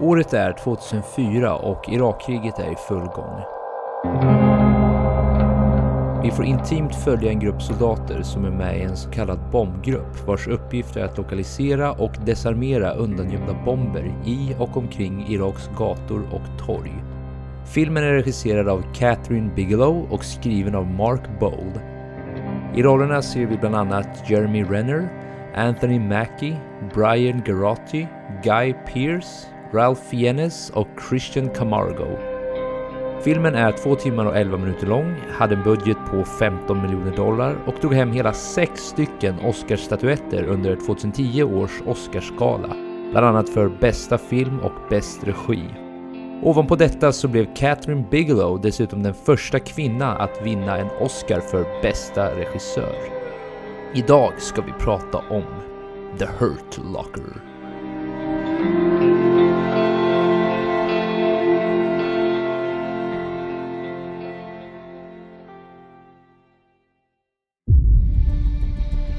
Året är 2004 och Irakkriget är i full gång. Vi får intimt följa en grupp soldater som är med i en så kallad bombgrupp vars uppgift är att lokalisera och desarmera undangömda bomber i och omkring Iraks gator och torg. Filmen är regisserad av Catherine Bigelow och skriven av Mark Bold. I rollerna ser vi bland annat Jeremy Renner, Anthony Mackie, Brian Garotti, Guy Pearce, Ralph Fiennes och Christian Camargo. Filmen är 2 timmar och 11 minuter lång, hade en budget på 15 miljoner dollar och drog hem hela sex stycken Oscarsstatyetter under 2010 års Oscarsgala. Bland annat för bästa film och bäst regi. Ovanpå detta så blev Catherine Bigelow dessutom den första kvinna att vinna en Oscar för bästa regissör. Idag ska vi prata om The Hurt Locker.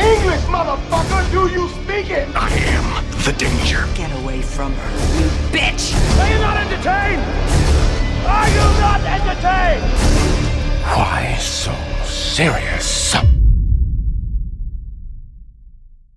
English, motherfucker! Do you speak it? I am the danger. Get away from her, you bitch! Are you not entertained? Are you not entertained? Why so serious?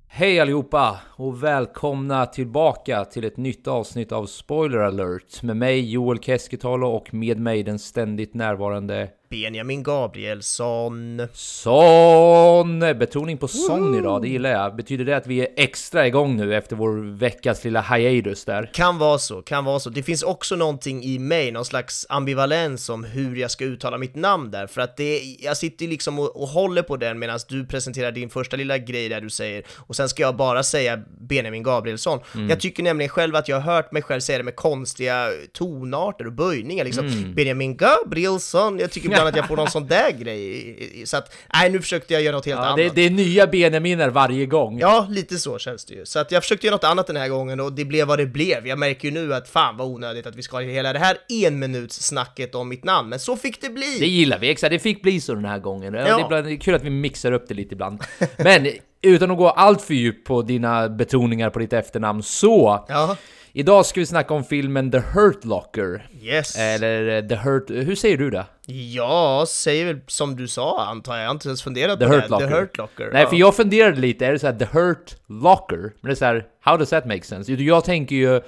Hej allihopa och välkomna tillbaka till ett nytt avsnitt av Spoiler alert med mig Joel Keskitalo och med mig den ständigt närvarande Benjamin Gabrielsson. Son! Betoning på son idag, det gillar jag. Betyder det att vi är extra igång nu efter vår veckas lilla hiatus där? Kan vara så, kan vara så. Det finns också någonting i mig, någon slags ambivalens om hur jag ska uttala mitt namn där, för att det, jag sitter liksom och, och håller på den medan du presenterar din första lilla grej där du säger, och sen ska jag bara säga Benjamin Gabrielsson. Jag tycker nämligen själv att jag har hört mig själv säga det med konstiga tonarter och böjningar, liksom Benjamin Gabrielsson, jag tycker ibland att jag får någon sån där grej, så att, nej nu försökte jag göra något helt Ja, annat. det, det är nya Benjaminer varje gång. Ja, lite så känns det ju. Så att jag försökte göra något annat den här gången och det blev vad det blev. Jag märker ju nu att fan vad onödigt att vi ska ha hela det här en minuts snacket om mitt namn, men så fick det bli! Det gillar vi, exakt. Det fick bli så den här gången. Ja. Ja. Det, är ibland, det är kul att vi mixar upp det lite ibland. Men utan att gå allt för djupt på dina betoningar på ditt efternamn så... Ja, Idag ska vi snacka om filmen The Hurt Locker. yes. Eller eh, The Hurt... Hur säger du det? Ja, säger väl som du sa antar jag, jag har inte ens funderat The på Hurt det. Locker. The Hurt Locker. Nej, ja. för jag funderade lite, är det så här The Hurt Locker? Men det är så här, how does that make sense? Jag tänker ju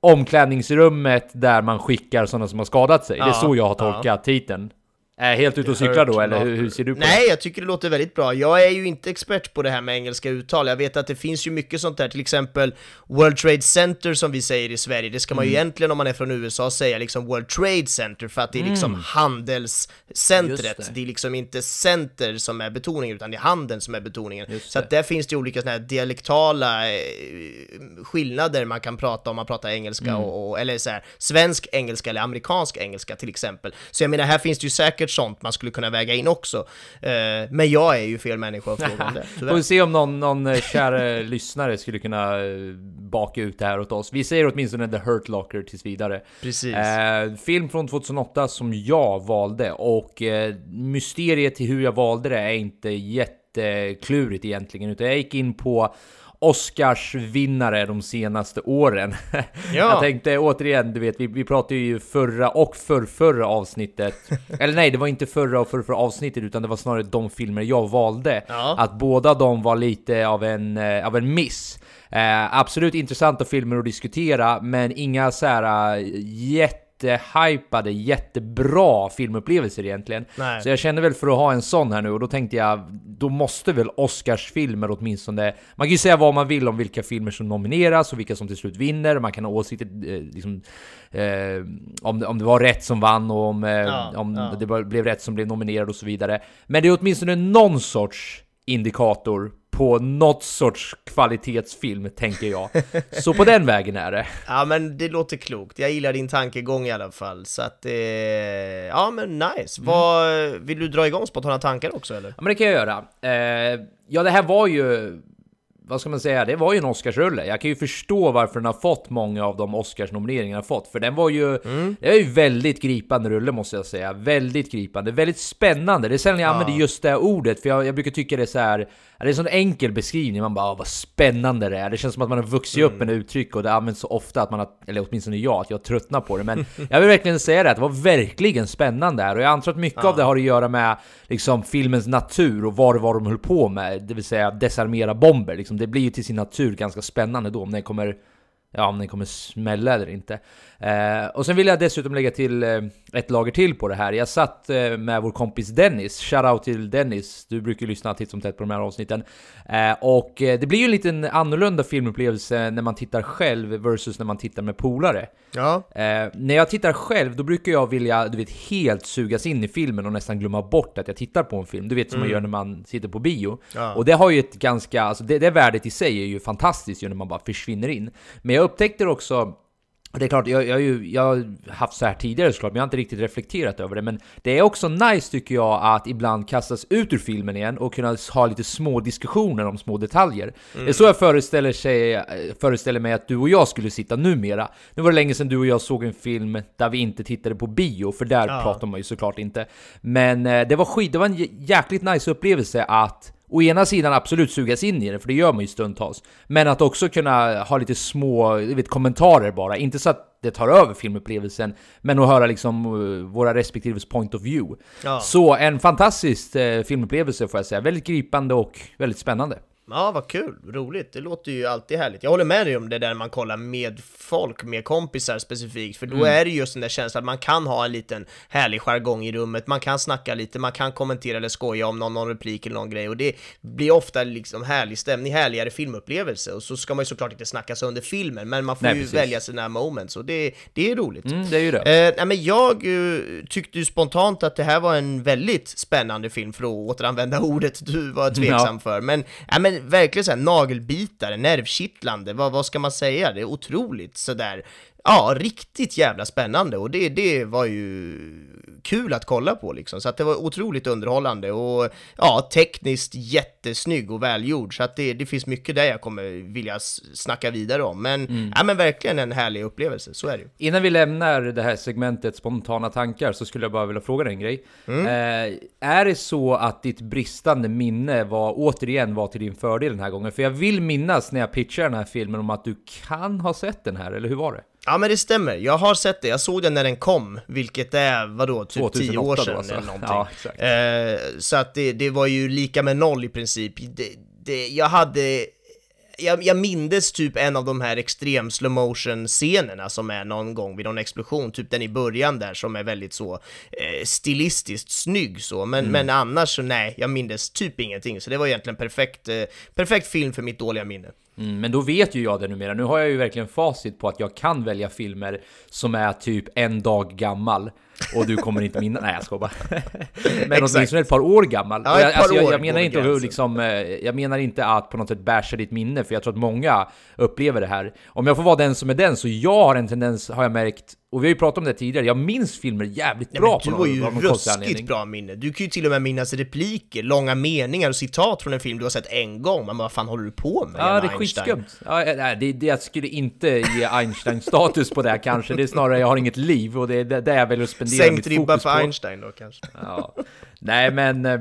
omklädningsrummet där man skickar sådana som har skadat sig. det är Ja, så jag har ja. tolkat titeln. Är helt ute och cyklar då, eller hur, hur ser du på det? Nej, jag tycker det låter väldigt bra. Jag är ju inte expert på det här med engelska uttal. Jag vet att det finns ju mycket sånt där, till exempel World Trade Center som vi säger i Sverige. Det ska man ju Mm. egentligen om man är från USA säga liksom World Trade Center för att det är liksom handelscentret. Just Det. det. är liksom inte center som är betoningen utan det är handeln som är betoningen. Just Så att där finns det ju olika såna här dialektala eh, skillnader man kan prata om man pratar engelska Mm. och, och, eller så här, svensk engelska eller amerikansk engelska till exempel. Så jag menar, här finns det ju säkert sånt man skulle kunna väga in också. Eh, men jag är ju fel människa att fråga om det, Får vi se om någon, någon eh, kär lyssnare skulle kunna eh, baka ut det här åt oss. Vi säger åtminstone The Hurt Locker tills vidare. Precis. Eh, film från 2008 som jag valde och eh, mysteriet till hur jag valde det är inte jätteklurigt egentligen, utan jag gick in på Oscarsvinnare de senaste åren. Jag tänkte återigen, du vet, vi, vi pratade ju förra och förrförra avsnittet. Eller nej, det var inte förra och förrförra avsnittet, utan det var snarare de filmer jag valde. Ja. Att båda de var lite av en, eh, av en miss. Eh, absolut intressanta filmer att diskutera, men inga så här eh, jättehypade, jättebra filmupplevelser egentligen. Nej. Så jag kände väl för att ha en sån här nu, och då tänkte jag, då måste väl Oscarsfilmer åtminstone... Man kan ju säga vad man vill om vilka filmer som nomineras och vilka som till slut vinner, man kan ha åsikter eh, liksom, eh, om, det- om det var rätt som vann och om, eh, Ja, om ja. det blev rätt som blev nominerad och så vidare. Men det är åtminstone någon sorts indikator på något sorts kvalitetsfilm, tänker jag. Så på den vägen är det. Ja men det låter klokt, jag gillar din tankegång i alla fall, så att eh, ja men nice. Vad, vill du dra igång spontana tankar också eller? Ja, men det kan jag göra. Eh, ja, det här var ju... Vad ska man säga? Det var ju en Oscarsrulle. Jag kan ju förstå varför den har fått många av de Oscarsnomineringar den har fått. För den var ju... Det är ju väldigt gripande rulle måste jag säga. Väldigt gripande. Väldigt spännande. Det är sällan jag använder just det ordet. För jag, jag brukar tycka det är så här... Det är en sån enkel beskrivning. Man bara "Ah, vad spännande det är. Det känns som att man har vuxit upp med det uttryck och det används så ofta att man har... Eller åtminstone jag, att jag tröttnar på det. Men jag vill verkligen säga det att det var verkligen spännande här. Och jag antar att mycket av det har att göra med liksom filmens natur och vad det var de höll på med. Det vill säga desarmera bomber. Liksom, det blir ju till sin natur ganska spännande då om den kommer Ja, om den kommer smälla eller inte. Eh, och sen vill jag dessutom lägga till eh, ett lager till på det här. Jag satt eh, med vår kompis Dennis, shoutout till Dennis, du brukar ju lyssna titt som tätt på de här avsnitten. Eh, och eh, det blir ju en liten annorlunda filmupplevelse när man tittar själv versus när man tittar med polare. Ja, Eh, när jag tittar själv, då brukar jag vilja, du vet, helt sugas in i filmen och nästan glömma bort att jag tittar på en film. Du vet som man gör när man sitter på bio. Ja. Och det har ju ett ganska, alltså det, det värdet i sig är ju fantastiskt ju när man bara försvinner in. Men jag upptäckte också och det är klart, jag, jag, jag har haft så här tidigare såklart, men jag har inte riktigt reflekterat över det. Men det är också nice tycker jag att ibland kastas ut ur filmen igen och kunna ha lite små diskussioner om små detaljer. Det är så jag föreställer, sig, föreställer mig att du och jag skulle sitta numera. Nu var det länge sedan du och jag såg en film där vi inte tittade på bio, för där pratar man ju såklart inte. Men eh, det var skit, det var en jä- jäkligt nice upplevelse att Å ena sidan absolut sugas in i det, för det gör man ju stundtals. Men att också kunna ha lite små vet, kommentarer bara. Inte så att det tar över filmupplevelsen, men att höra liksom eh, våra respektives point of view. Ja. Så en fantastisk eh, filmupplevelse får jag säga. Väldigt gripande och väldigt spännande. Ja, vad kul, roligt. Det låter ju alltid härligt. Jag håller med dig om det där man kollar med folk, med kompisar specifikt, för då är det just den där känslan att man kan ha en liten härlig jargong i rummet, man kan snacka lite, man kan kommentera eller skoja om någon, någon replik eller någon grej och det blir ofta liksom härlig stämning, härligare filmupplevelse och så ska man ju såklart inte snacka sönder filmen, men man får Nej, ju precis. välja sina moments och det, det är roligt. Mm, det är ju det. Eh, nej men jag eh, tyckte ju spontant att det här var en väldigt spännande film för att återanvända ordet du var tveksam Ja. för. Men, ja, men verkligen såhär nagelbitare, nervkittlande, vad, vad ska man säga? Det är otroligt sådär, ja, riktigt jävla spännande och det, det var ju kul att kolla på liksom. Så att det var otroligt underhållande och ja, tekniskt jättesnygg och välgjord. Så att det, det finns mycket där jag kommer vilja snacka vidare om. Men, ja men verkligen en härlig upplevelse, så är det ju. Innan vi lämnar det här segmentet spontana tankar så skulle jag bara vilja fråga dig en grej. Mm. Eh, är det så att ditt bristande minne var återigen var till din fördel den här gången? För jag vill minnas när jag pitchar den här filmen om att du kan ha sett den här, eller hur var det? Ja men det stämmer, jag har sett det, jag såg den när den kom, vilket är, vadå, typ 10 år 2008 då sedan alltså. eller någonting. Ja, exakt. Eh, så att det, det var ju lika med noll i princip. Det, det, jag hade, jag, jag mindes typ en av de här extrem slow motion scenerna som är någon gång vid någon explosion, typ den i början där som är väldigt så eh, stilistiskt snygg så, men, Mm. men annars så nej, jag mindes typ ingenting, så det var egentligen perfekt, eh, perfekt film för mitt dåliga minne. Mm, men då vet ju jag det numera. Nu har jag ju verkligen facit på att jag kan välja filmer som är typ en dag gammal. Och du kommer inte minnas... Nej jag skojar bara. Men åtminstone ett par år gammal. Ja, Och jag, alltså, jag, jag menar inte att gränsen. liksom, eh, Jag menar inte att på något sätt basha ditt minne, för jag tror att många upplever det här. Om jag får vara den som är den, så jag har en tendens, har jag märkt, och vi har ju pratat om det tidigare, jag minns filmer jävligt Nej, bra men på du någon, har ju ruskigt bra minne. Du kan ju till och med minnas repliker, långa meningar och citat från en film du har sett en gång. Bara, vad fan håller du på med? Ja, det är Einstein?" skitskumt. Ja, nej, det, det, jag skulle inte ge Einstein-status på det här kanske. Det är snarare jag har inget liv och det är där jag väljer att spendera Sänkt ribba för på. Einstein då kanske. Ja. Nej, men eh,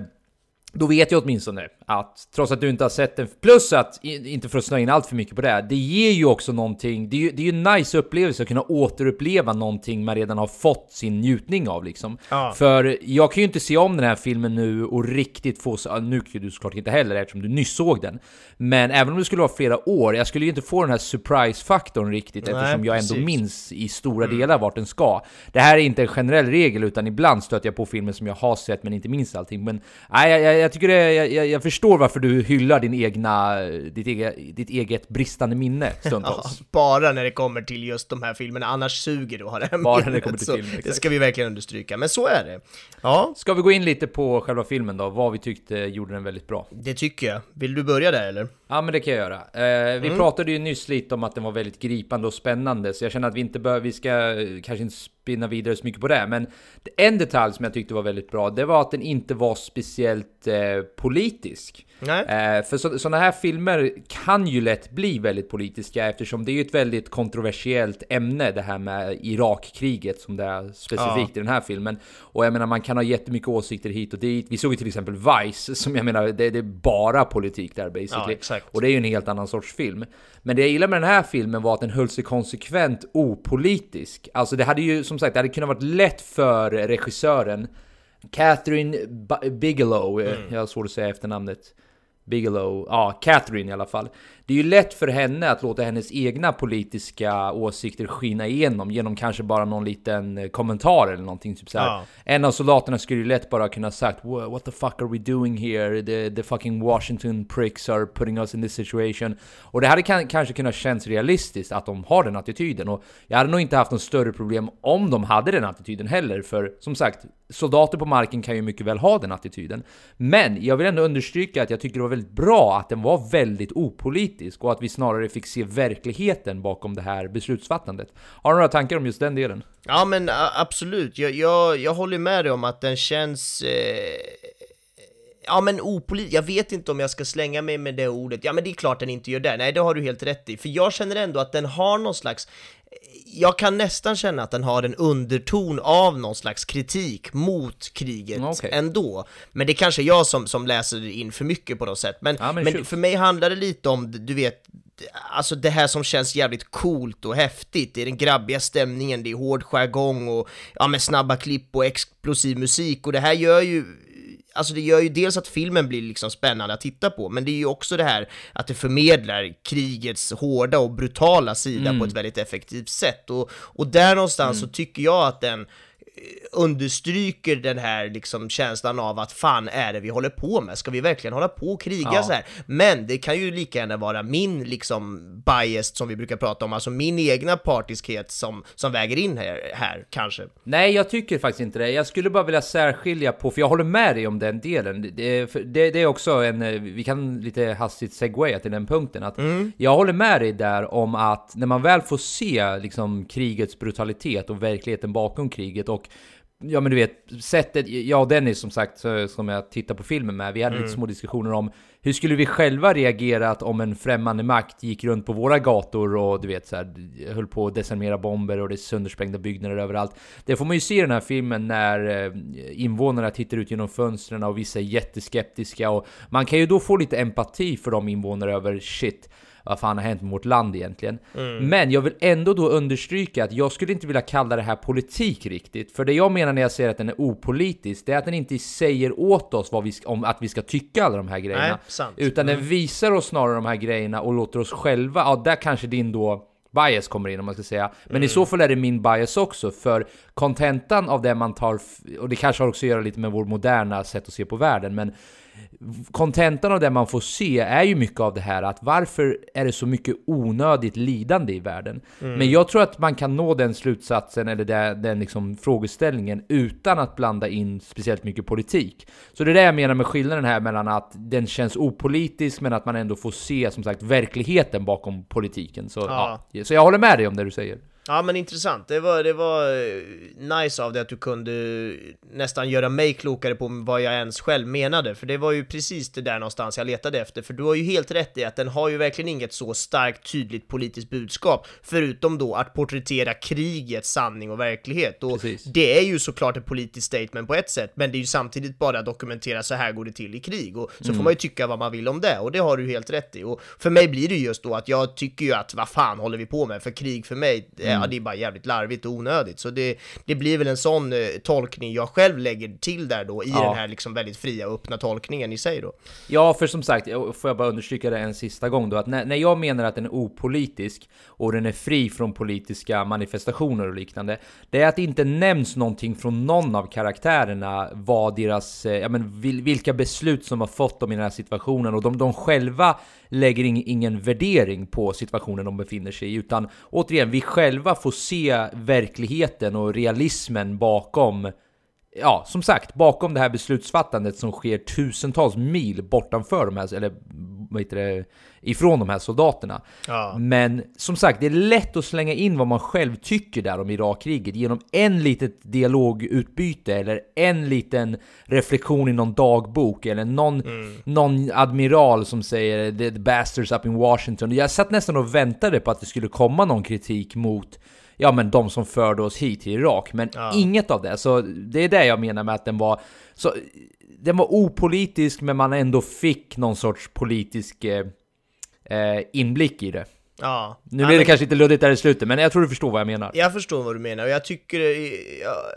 då vet jag åtminstone att trots att du inte har sett den, plus att, inte för att snöa in allt för mycket på det, här, det ger ju också någonting, det är ju, det är ju en nice upplevelse att kunna återuppleva någonting man redan har fått sin njutning av liksom. Ja. För jag kan ju inte se om den här filmen nu och riktigt få, nu kan du såklart inte heller eftersom du nyss såg den. Men även om det skulle vara flera år, jag skulle ju inte få den här surprise-faktorn riktigt Nej, eftersom jag ändå precis. minns i stora delar vart den ska. Det här är inte en generell regel utan ibland stöter jag på filmer som jag har sett men inte minns allting. Men nej, jag, jag, jag tycker det, jag, jag, jag förstår varför du hyllar din egna, ditt, eget, ditt eget bristande minne Ja, stundtals. bara när det kommer till just de här filmerna, annars suger du att ha det här Bara när det minnet, kommer till film, Det ska vi verkligen understryka, men så är det. Ja, Ska vi gå in lite på själva filmen då? Vad vi tyckte gjorde den väldigt bra? det tycker jag. Vill du börja där eller? Ja men det kan jag göra. Eh, vi Mm. pratade ju nyss lite om att den var väldigt gripande och spännande, så jag känner att vi inte bör, vi ska eh, kanske inte spinna vidare så mycket på det, men en detalj som jag tyckte var väldigt bra, det var att den inte var speciellt eh, politisk. Nej. Eh, för så, sådana här filmer kan ju lätt bli väldigt politiska eftersom det är ju ett väldigt kontroversiellt ämne det här med Irakkriget som det är specifikt i den här filmen. Och jag menar man kan ha jättemycket åsikter hit och dit. Vi såg ju till exempel Vice som jag menar det, det är bara politik där basically. Ja, exakt. Och det är ju en helt annan sorts film. Men det jag gillar med den här filmen var att den höll sig konsekvent opolitisk. Alltså det hade ju som sagt, det hade kunnat varit lätt för regissören Catherine B- Bigelow, eh, jag har svårt att säga efternamnet. Bigelow, ja, Catherine i alla fall. Det är ju lätt för henne att låta hennes egna politiska åsikter skina igenom genom kanske bara någon liten eh, kommentar eller någonting. Typ såhär. Ja. En av soldaterna skulle ju lätt bara kunna sagt "Wha- What the fuck are we doing here? The, the fucking Washington pricks are putting us in this situation. Och det hade kan, kanske kunnat kännas realistiskt att de har den attityden. Och jag hade nog inte haft något större problem om de hade den attityden heller. För som sagt, soldater på marken kan ju mycket väl ha den attityden. Men jag vill ändå understryka att jag tycker det var väldigt bra att den var väldigt opolitisk och att vi snarare fick se verkligheten bakom det här beslutsfattandet. Har du några tankar om just den delen? Ja men absolut, jag, jag, jag håller med dig om att den känns... Eh... Ja men opolitisk, jag vet inte om jag ska slänga mig med det ordet, ja men det är klart den inte gör det, nej det har du helt rätt i, för jag känner ändå att den har någon slags jag kan nästan känna att den har en underton av någon slags kritik mot kriget Okej. ändå. Men det är kanske jag som, som läser in för mycket på något sätt. Men, Ja, men men för mig handlar det lite om, du vet, alltså det här som känns jävligt coolt och häftigt. Det är den grabbiga stämningen, det är hård jargong och ja, med snabba klipp och explosiv musik och det här gör ju Alltså det gör ju dels att filmen blir liksom spännande att titta på, men det är ju också det här att det förmedlar krigets hårda och brutala sida på ett väldigt effektivt sätt. Och, och där någonstans så tycker jag att den understryker den här liksom känslan av att fan är det vi håller på med? Ska vi verkligen hålla på och kriga Ja. så här? Men det kan ju lika gärna vara min liksom bias som vi brukar prata om, alltså min egna partiskhet som, som väger in här, här kanske. Nej, jag tycker faktiskt inte det. Jag skulle bara vilja särskilja på, för jag håller med dig om den delen. Det, det, det är också en, eh, vi kan lite hastigt segwaya till den punkten. Att Jag håller med dig där om att när man väl får se liksom, krigets brutalitet och verkligheten bakom kriget och Ja men du vet, sättet, jag och Dennis som sagt, som jag tittar på filmen med, vi hade lite små diskussioner om hur skulle vi själva reagerat om en främmande makt gick runt på våra gator och du vet så här, höll på att desarmera bomber och det är söndersprängda byggnader överallt. Det får man ju se i den här filmen när eh, invånarna tittar ut genom fönstren och vissa är jätteskeptiska och man kan ju då få lite empati för de invånare över shit, vad fan har hänt med vårt land egentligen? Men jag vill ändå då understryka att jag skulle inte vilja kalla det här politik riktigt. För det jag menar när jag säger att den är opolitisk, det är att den inte säger åt oss vad vi om att vi ska tycka alla de här grejerna. Nej. Utan den visar oss snarare de här grejerna och låter oss själva, ja där kanske din då bias kommer in om man ska säga. Men i så fall är det min bias också, för kontentan av det man tar, och det kanske har också att göra lite med vår moderna sätt att se på världen, men kontentan av det man får se är ju mycket av det här att varför är det så mycket onödigt lidande i världen? Men jag tror att man kan nå den slutsatsen eller den, den liksom frågeställningen utan att blanda in speciellt mycket politik. Så det är det jag menar med skillnaden här mellan att den känns opolitisk men att man ändå får se som sagt verkligheten bakom politiken. Så, Ja. ja. så jag håller med dig om det du säger. Ja men intressant, det var, det var eh, nice av dig att du kunde nästan göra mig klokare på vad jag ens själv menade, för det var ju precis det där någonstans jag letade efter, för du har ju helt rätt i att den har ju verkligen inget så starkt tydligt politiskt budskap, förutom då att porträttera krigets sanning och verklighet, och Precis. det är ju såklart ett politiskt statement på ett sätt, men det är ju samtidigt bara att dokumentera så här går det till i krig, och så får man ju tycka vad man vill om det, och det har du helt rätt i, och för mig blir det just då att jag tycker ju att vad fan håller vi på med, för krig för mig, ja, det är bara jävligt larvigt och onödigt. Så det, det blir väl en sån eh, tolkning jag själv lägger till där då, i Ja. den här liksom väldigt fria och öppna tolkningen i sig då. Ja, för som sagt, får jag bara understryka det en sista gång då, att när, när jag menar att den är opolitisk och den är fri från politiska manifestationer och liknande, det är att det inte nämns någonting från någon av karaktärerna vad deras, eh, ja men vil, vilka beslut som har fått dem i den här situationen och de, de själva lägger in, ingen värdering på situationen de befinner sig i, utan återigen, vi själva får se verkligheten och realismen bakom ja, som sagt, bakom det här beslutsfattandet som sker tusentals mil bortanför de här, eller vad heter det, ifrån de här soldaterna. Ja. Men som sagt, det är lätt att slänga in vad man själv tycker där om Irakkriget genom en litet dialogutbyte eller en liten reflektion i någon dagbok eller någon, någon admiral som säger the, bastards up in Washington. Jag satt nästan och väntade på att det skulle komma någon kritik mot ja men de som förde oss hit till Irak, men inget av det. Så det är det jag menar med att den var så den var opolitisk, men man ändå fick någon sorts politisk eh, eh, inblick i det. Ja. Nu blir det men- kanske inte luddigt där i slutet, men jag tror du förstår vad jag menar. Jag förstår vad du menar och jag tycker, eh,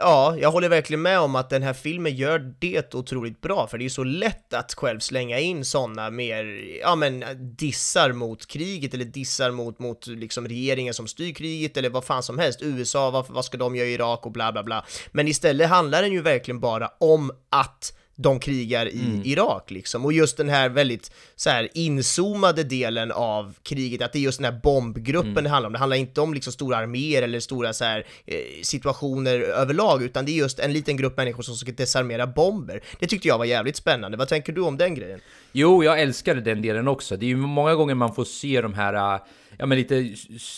ja, jag håller verkligen med om att den här filmen gör det otroligt bra, för det är så lätt att själv slänga in sådana mer, ja men dissar mot kriget eller dissar mot, mot liksom regeringen som styr kriget eller vad fan som helst, USA, vad, vad ska de göra i Irak och bla bla bla. Men istället handlar den ju verkligen bara om att de krigar i Irak liksom. Och just den här väldigt så här inzoomade delen av kriget, att det är just den här bombgruppen det handlar om. Det handlar inte om liksom stora arméer eller stora så här, eh, situationer överlag, utan det är just en liten grupp människor som ska desarmera bomber. Det tyckte jag var jävligt spännande. Vad tänker du om den grejen? Jo, jag älskade den delen också. Det är ju många gånger man får se de här, äh, ja men lite,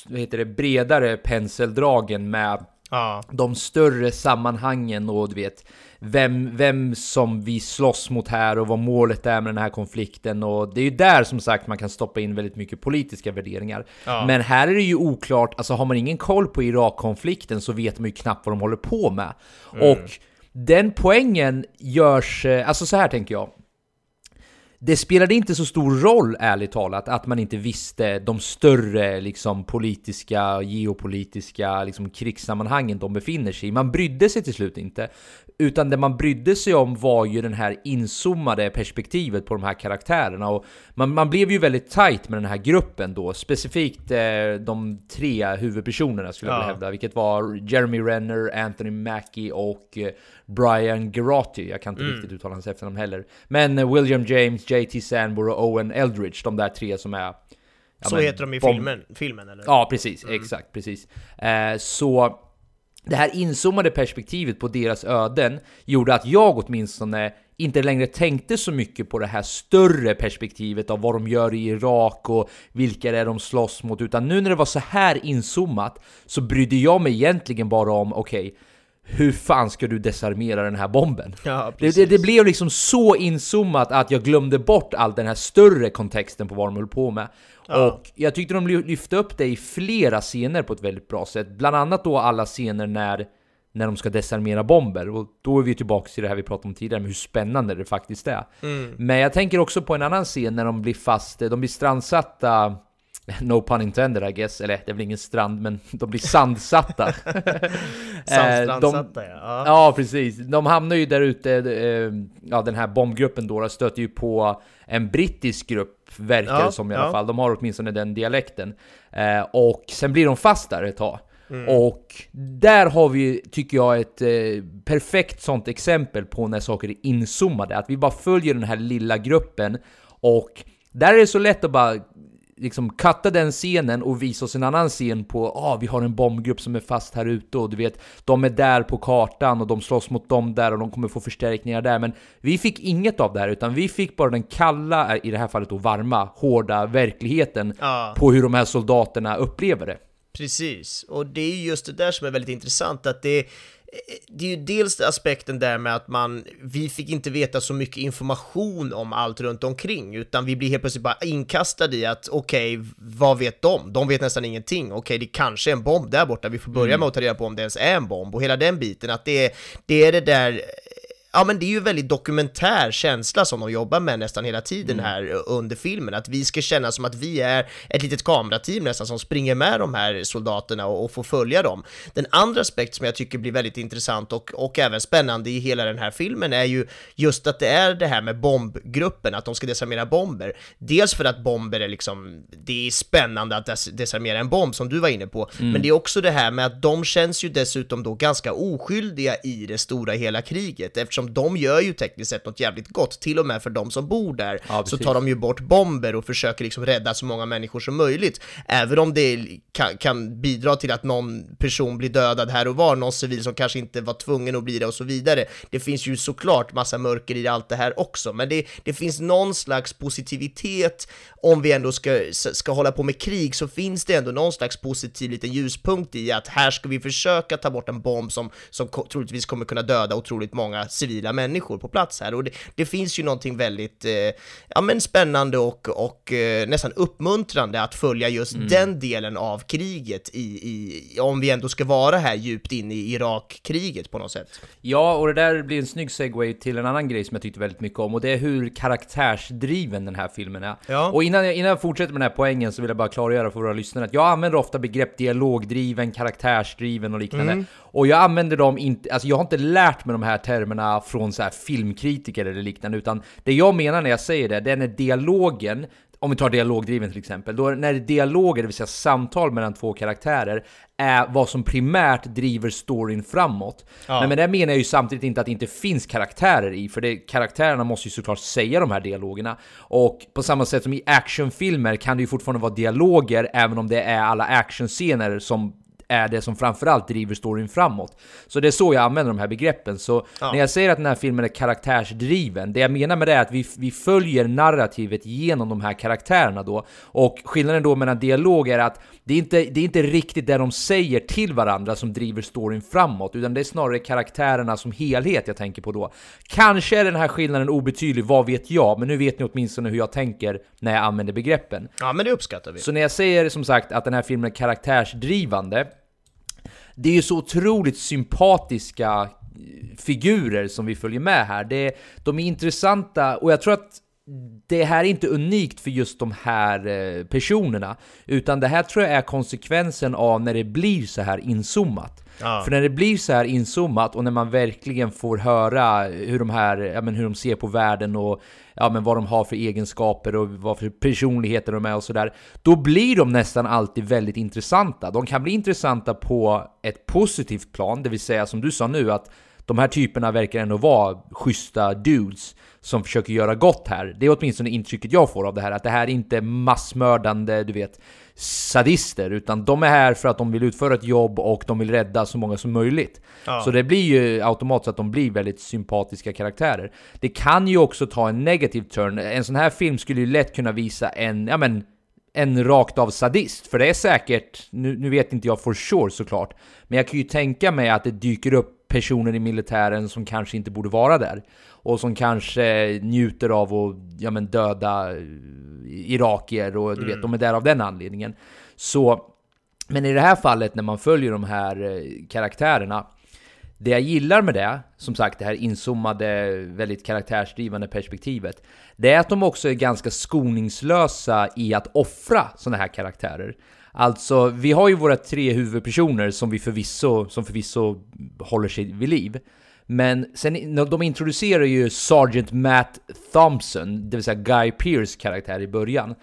vad heter det, bredare penseldragen med Ja. de större sammanhangen och du vet vem, vem som vi slåss mot här och vad målet är med den här konflikten och det är ju där som sagt man kan stoppa in väldigt mycket politiska värderingar. Men här är det ju oklart, alltså har man ingen koll på Irak-konflikten så vet man ju knappt vad de håller på med. Och den poängen görs, eh, alltså så här tänker jag. Det spelade inte så stor roll, ärligt talat, att man inte visste de större liksom, politiska, geopolitiska liksom, krigssammanhangen de befinner sig i. Man brydde sig till slut inte. Utan det man brydde sig om var ju den här inzoomade perspektivet på de här karaktärerna. Och man, man blev ju väldigt tight med den här gruppen då. Specifikt eh, de tre huvudpersonerna skulle jag vilja Ja. hävda. Vilket var Jeremy Renner, Anthony Mackie och eh, Brian Gerati. Jag kan inte riktigt uttala hans efternamn heller. Men eh, William James, JT Sandborough och Owen Eldridge. De där tre som är... ja, så men, heter de i filmen, filmen eller? Ja, precis. Exakt, precis. Eh, så det här inzoomade perspektivet på deras öden gjorde att jag åtminstone inte längre tänkte så mycket på det här större perspektivet av vad de gör i Irak och vilka det är de slåss mot, utan nu när det var så här inzoomat så brydde jag mig egentligen bara om, okej, hur fan ska du desarmera den här bomben? Ja, det, det, det blev liksom så inzoomat att jag glömde bort all den här större kontexten på vad de höll på med. Och jag tyckte de ly- lyfte upp det i flera scener på ett väldigt bra sätt. Bland annat då alla scener när, när de ska desarmera bomber. Och då är vi tillbaka till det här vi pratade om tidigare, med hur spännande det faktiskt är. Men jag tänker också på en annan scen när de blir fast, de blir strandsatta No pun intended I guess, eller det är väl ingen strand men de blir sandsatta. Eh, Sandstrandsatta, ja. ja. Ja, precis. De hamnar ju där ute, eh, ja den här bombgruppen då, stöter ju på en brittisk grupp, verkar Ja, det som i alla ja. fall. De har åtminstone den dialekten. Eh, och sen blir de fast där ett tag. Mm. Och där har vi, tycker jag, ett eh, perfekt sånt exempel på när saker är inzoomade. Att vi bara följer den här lilla gruppen och där är det så lätt att bara liksom cutta den scenen och visa oss en annan scen på ah, vi har en bombgrupp som är fast här ute och du vet, de är där på kartan och de slåss mot dem där och de kommer få förstärkningar där. Men vi fick inget av det här, utan vi fick bara den kalla, i det här fallet då varma, hårda verkligheten Ja. på hur de här soldaterna upplever det. Precis, och det är ju just det där som är väldigt intressant, att det det är ju dels aspekten där med att man, vi fick inte veta så mycket information om allt runt omkring, utan vi blir helt plötsligt bara inkastade i att okej, vad vet de? De vet nästan ingenting. Okej, det kanske är en bomb där borta, vi får börja med att ta reda på om det ens är en bomb och hela den biten, att det, är- det är det där ja men det är ju väldigt dokumentär känsla som de jobbar med nästan hela tiden här under filmen, att vi ska känna som att vi är ett litet kamerateam nästan som springer med de här soldaterna och, och får följa dem. Den andra aspekt som jag tycker blir väldigt intressant och, och även spännande i hela den här filmen är ju just att det är det här med bombgruppen, att de ska desarmera bomber. Dels för att bomber är liksom, det är spännande att des desarmera en bomb som du var inne på, men det är också det här med att de känns ju dessutom då ganska oskyldiga i det stora hela kriget, eftersom de gör ju tekniskt sett något jävligt gott, till och med för de som bor där, Ja, så tar de ju bort bomber och försöker liksom rädda så många människor som möjligt, även om det kan, kan bidra till att någon person blir dödad här och var, någon civil som kanske inte var tvungen att bli det och så vidare. Det finns ju såklart massa mörker i allt det här också, men det, det finns någon slags positivitet. Om vi ändå ska, ska hålla på med krig så finns det ändå någon slags positiv liten ljuspunkt i att här ska vi försöka ta bort en bomb som, som troligtvis kommer kunna döda otroligt många civila människor på plats här och det, det finns ju någonting väldigt eh, ja, men spännande och, och eh, nästan uppmuntrande att följa just den delen av kriget i, i, om vi ändå ska vara här djupt inne i Irakkriget på något sätt. Ja, och det där blir en snygg segway till en annan grej som jag tyckte väldigt mycket om och det är hur karaktärsdriven den här filmen är. Ja. Och innan jag, innan jag fortsätter med den här poängen så vill jag bara klargöra för våra lyssnare att jag använder ofta begrepp dialogdriven, karaktärsdriven och liknande. Och jag använder dem inte, alltså jag har inte lärt mig de här termerna från så här filmkritiker eller liknande, utan det jag menar när jag säger det, det är när dialogen om vi tar dialogdriven till exempel, då när dialoger, det vill säga samtal mellan två karaktärer, är vad som primärt driver storyn framåt. Men med det menar jag ju samtidigt inte att det inte finns karaktärer i, för det, karaktärerna måste ju såklart säga de här dialogerna. Och på samma sätt som i actionfilmer kan det ju fortfarande vara dialoger, även om det är alla actionscener som är det som framförallt driver storyn framåt. Så det är så jag använder de här begreppen. Så när jag säger att den här filmen är karaktärsdriven, det jag menar med det är att vi, vi följer narrativet genom de här karaktärerna då. Och skillnaden då mellan dialog är att det är inte, det är inte riktigt det de säger till varandra som driver storyn framåt, utan det är snarare karaktärerna som helhet jag tänker på då. Kanske är den här skillnaden obetydlig, vad vet jag? Men nu vet ni åtminstone hur jag tänker när jag använder begreppen. Ja, men det uppskattar vi. Så när jag säger som sagt att den här filmen är karaktärsdrivande Det är ju så otroligt sympatiska eh, figurer som vi följer med här. Det, de är intressanta och jag tror att det här är inte unikt för just de här eh, personerna, utan det här tror jag är konsekvensen av när det blir så här inzoomat. För när det blir så här inzoomat och när man verkligen får höra hur de här, ja men hur de ser på världen och ja men vad de har för egenskaper och vad för personligheter de är och sådär. Då blir de nästan alltid väldigt intressanta. De kan bli intressanta på ett positivt plan, det vill säga som du sa nu att de här typerna verkar ändå vara schyssta dudes som försöker göra gott här. Det är åtminstone intrycket jag får av det här, att det här är inte massmördande, du vet, sadister, utan de är här för att de vill utföra ett jobb och de vill rädda så många som möjligt. Så det blir ju automatiskt att de blir väldigt sympatiska karaktärer. Det kan ju också ta en negativ turn. En sån här film skulle ju lätt kunna visa en, ja men, en rakt av sadist. För det är säkert, nu, nu vet inte jag for sure såklart, men jag kan ju tänka mig att det dyker upp personer i militären som kanske inte borde vara där. Och som kanske njuter av att ja, men döda eh, irakier och du vet, de är där av den anledningen. Så, men i det här fallet när man följer de här eh, karaktärerna, det jag gillar med det, som sagt det här inzoomade, väldigt karaktärsdrivande perspektivet, det är att de också är ganska skoningslösa i att offra sådana här karaktärer. Alltså, vi har ju våra tre huvudpersoner som vi förvisso, som förvisso håller sig vid liv. Men sen, de introducerar ju Sergeant Matt Thompson, det vill säga Guy Pearce karaktär i början.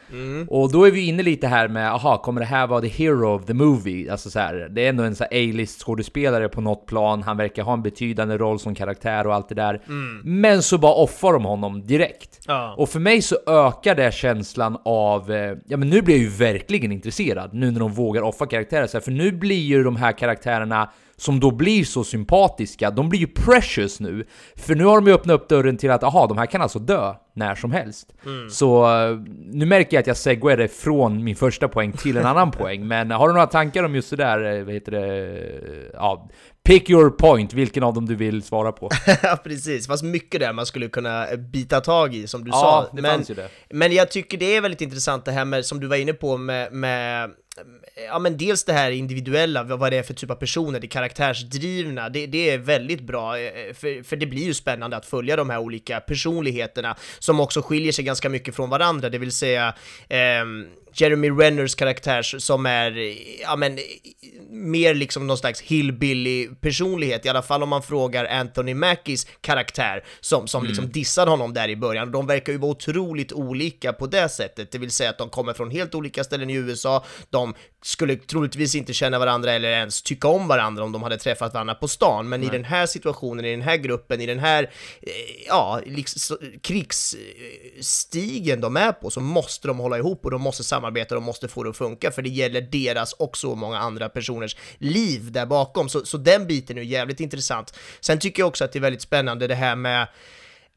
Och då är vi inne lite här med, aha, kommer det här vara the hero of the movie? Alltså så här, det är ändå en så A-list skådespelare på något plan, han verkar ha en betydande roll som karaktär och allt det där. Men så bara offar de honom direkt. Ja. Och för mig så ökar det känslan av, eh, ja men nu blir jag ju verkligen intresserad, nu när de vågar offra karaktärer så här, för nu blir ju de här karaktärerna som då blir så sympatiska, de blir ju precious nu. För nu har de ju öppnat upp dörren till att, aha, de här kan alltså dö när som helst. Så eh, nu märker jag att jag segwayade från min första poäng till en annan poäng, men har du några tankar om just det där, eh, vad heter det, ja, pick your point, vilken av dem du vill svara på. ja, precis. Fast mycket där man skulle kunna bita tag i, som du Ja, sa. det men, fanns ju det. men jag tycker det är väldigt intressant det här med, som du var inne på, med, med ja men dels det här individuella, vad det är för typ av personer, det karaktärsdrivna, det, det är väldigt bra, eh, för, för det blir ju spännande att följa de här olika personligheterna som också skiljer sig ganska mycket från varandra, det vill säga ehm, Jeremy Renners karaktär som är, ja men, mer liksom någon slags hillbilly personlighet, i alla fall om man frågar Anthony Mackies karaktär som, som liksom Mm. dissade honom där i början. De verkar ju vara otroligt olika på det sättet, det vill säga att de kommer från helt olika ställen i USA, de skulle troligtvis inte känna varandra eller ens tycka om varandra om de hade träffat varandra på stan, men i den här situationen, i den här gruppen, i den här, eh, ja, liksom, krigsstigen de är på, så måste de hålla ihop och de måste samarbeta, de måste få det att funka, för det gäller deras och så många andra personers liv där bakom, så, så den biten är ju jävligt intressant. Sen tycker jag också att det är väldigt spännande det här med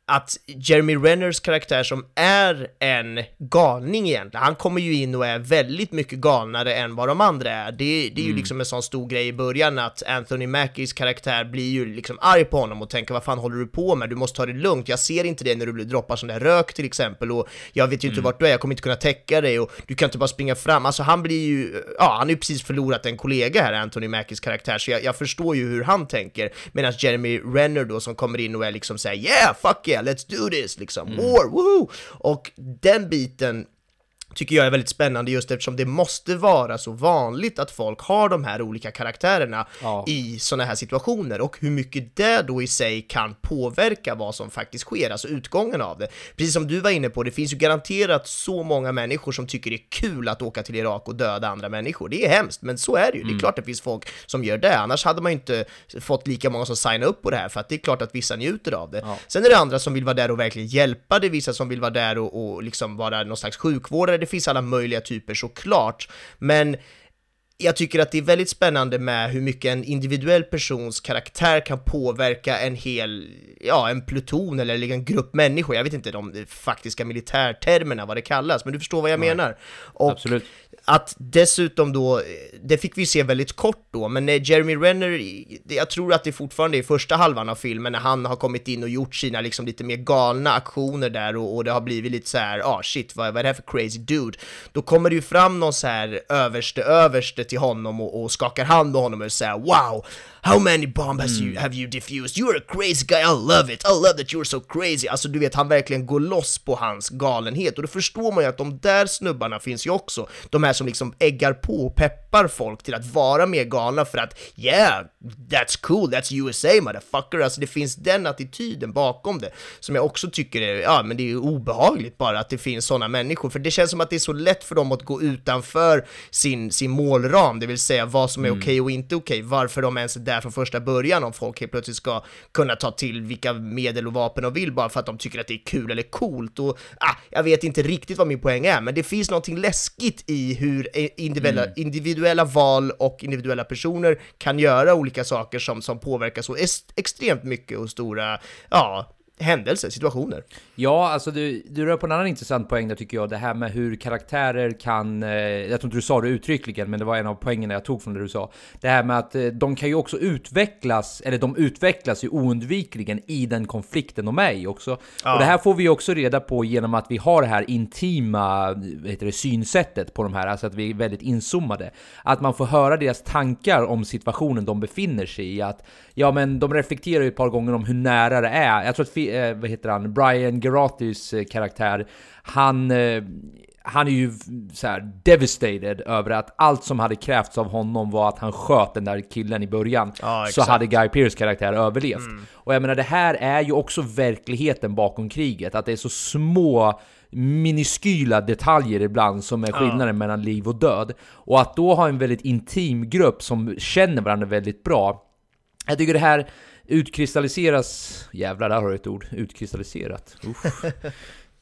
att Jeremy Renners karaktär som är en galning egentligen, han kommer ju in och är väldigt mycket galnare än vad de andra är. Det, det är ju liksom en sån stor grej i början att Anthony Mackies karaktär blir ju liksom arg på honom och tänker vad fan håller du på med? Du måste ta det lugnt, jag ser inte det när du droppar sån där rök till exempel och jag vet ju inte vart du är, jag kommer inte kunna täcka dig och du kan inte bara springa fram. Alltså han blir ju, ja han har ju precis förlorat en kollega här, Anthony Mackies karaktär, så jag, jag förstår ju hur han tänker. Medan Jeremy Renner då som kommer in och är liksom såhär yeah, fuck yeah, let's do this, liksom, war, woohoo! Och den biten tycker jag är väldigt spännande just eftersom det måste vara så vanligt att folk har de här olika karaktärerna Ja. i sådana här situationer och hur mycket det då i sig kan påverka vad som faktiskt sker, alltså utgången av det. Precis som du var inne på, det finns ju garanterat så många människor som tycker det är kul att åka till Irak och döda andra människor. Det är hemskt, men så är det ju. Det är klart det finns folk som gör det, annars hade man ju inte fått lika många som signar upp på det här, för att det är klart att vissa njuter av det. Ja. Sen är det andra som vill vara där och verkligen hjälpa, det är vissa som vill vara där och, och liksom vara någon slags sjukvårdare, det finns alla möjliga typer såklart, men jag tycker att det är väldigt spännande med hur mycket en individuell persons karaktär kan påverka en hel, ja, en pluton eller en grupp människor. Jag vet inte de faktiska militärtermerna, vad det kallas, men du förstår vad jag menar. Och Absolut. att dessutom då, det fick vi se väldigt kort då, men när Jeremy Renner, jag tror att det fortfarande är första halvan av filmen när han har kommit in och gjort sina liksom lite mer galna aktioner där och, och det har blivit lite så här, ah shit, vad, vad är det här för crazy dude? Då kommer det ju fram någon så här överste överste till honom och, och skakar hand med honom och säger wow, how many bombs has you, have you diffused? You're a crazy guy, I love it, I love that you're so crazy. Alltså du vet, han verkligen går loss på hans galenhet och då förstår man ju att de där snubbarna finns ju också. De här som liksom äggar på och peppar folk till att vara mer galna för att yeah, that's cool, that's USA motherfucker. Alltså det finns den attityden bakom det som jag också tycker är, ja men det är obehagligt bara att det finns sådana människor, för det känns som att det är så lätt för dem att gå utanför sin, sin målram, det vill säga vad som är okej och inte okej, varför de ens är där från första början om folk helt plötsligt ska kunna ta till vilka medel och vapen de vill bara för att de tycker att det är kul eller coolt och ah, jag vet inte riktigt vad min poäng är, men det finns någonting läskigt i hur individuella, individuella val och individuella personer kan göra olika saker som, som påverkar så extremt mycket och stora, ja, händelser, situationer. Ja, alltså du, du rör på en annan intressant poäng där tycker jag. Det här med hur karaktärer kan... Eh, jag tror inte du sa det uttryckligen, men det var en av poängerna jag tog från det du sa. Det här med att eh, de kan ju också utvecklas, eller de utvecklas ju oundvikligen i den konflikten de är i också. Ja. Och det här får vi också reda på genom att vi har det här intima heter det, synsättet på de här, alltså att vi är väldigt inzoomade. Att man får höra deras tankar om situationen de befinner sig i. Att ja, men de reflekterar ju ett par gånger om hur nära det är. Jag tror att, eh, vad heter han, Brian Geratis eh, karaktär, han eh, han är ju så här devastated över att allt som hade krävts av honom var att han sköt den där killen i början. Ja, så hade Guy Pearce karaktär överlevt. Och jag menar, det här är ju också verkligheten bakom kriget. Att det är så små miniskyla detaljer ibland som är skillnaden mellan liv och död. Och att då ha en väldigt intim grupp som känner varandra väldigt bra. Jag tycker det här utkristalliseras... Jävlar, där har du ett ord. Utkristalliserat. Uff.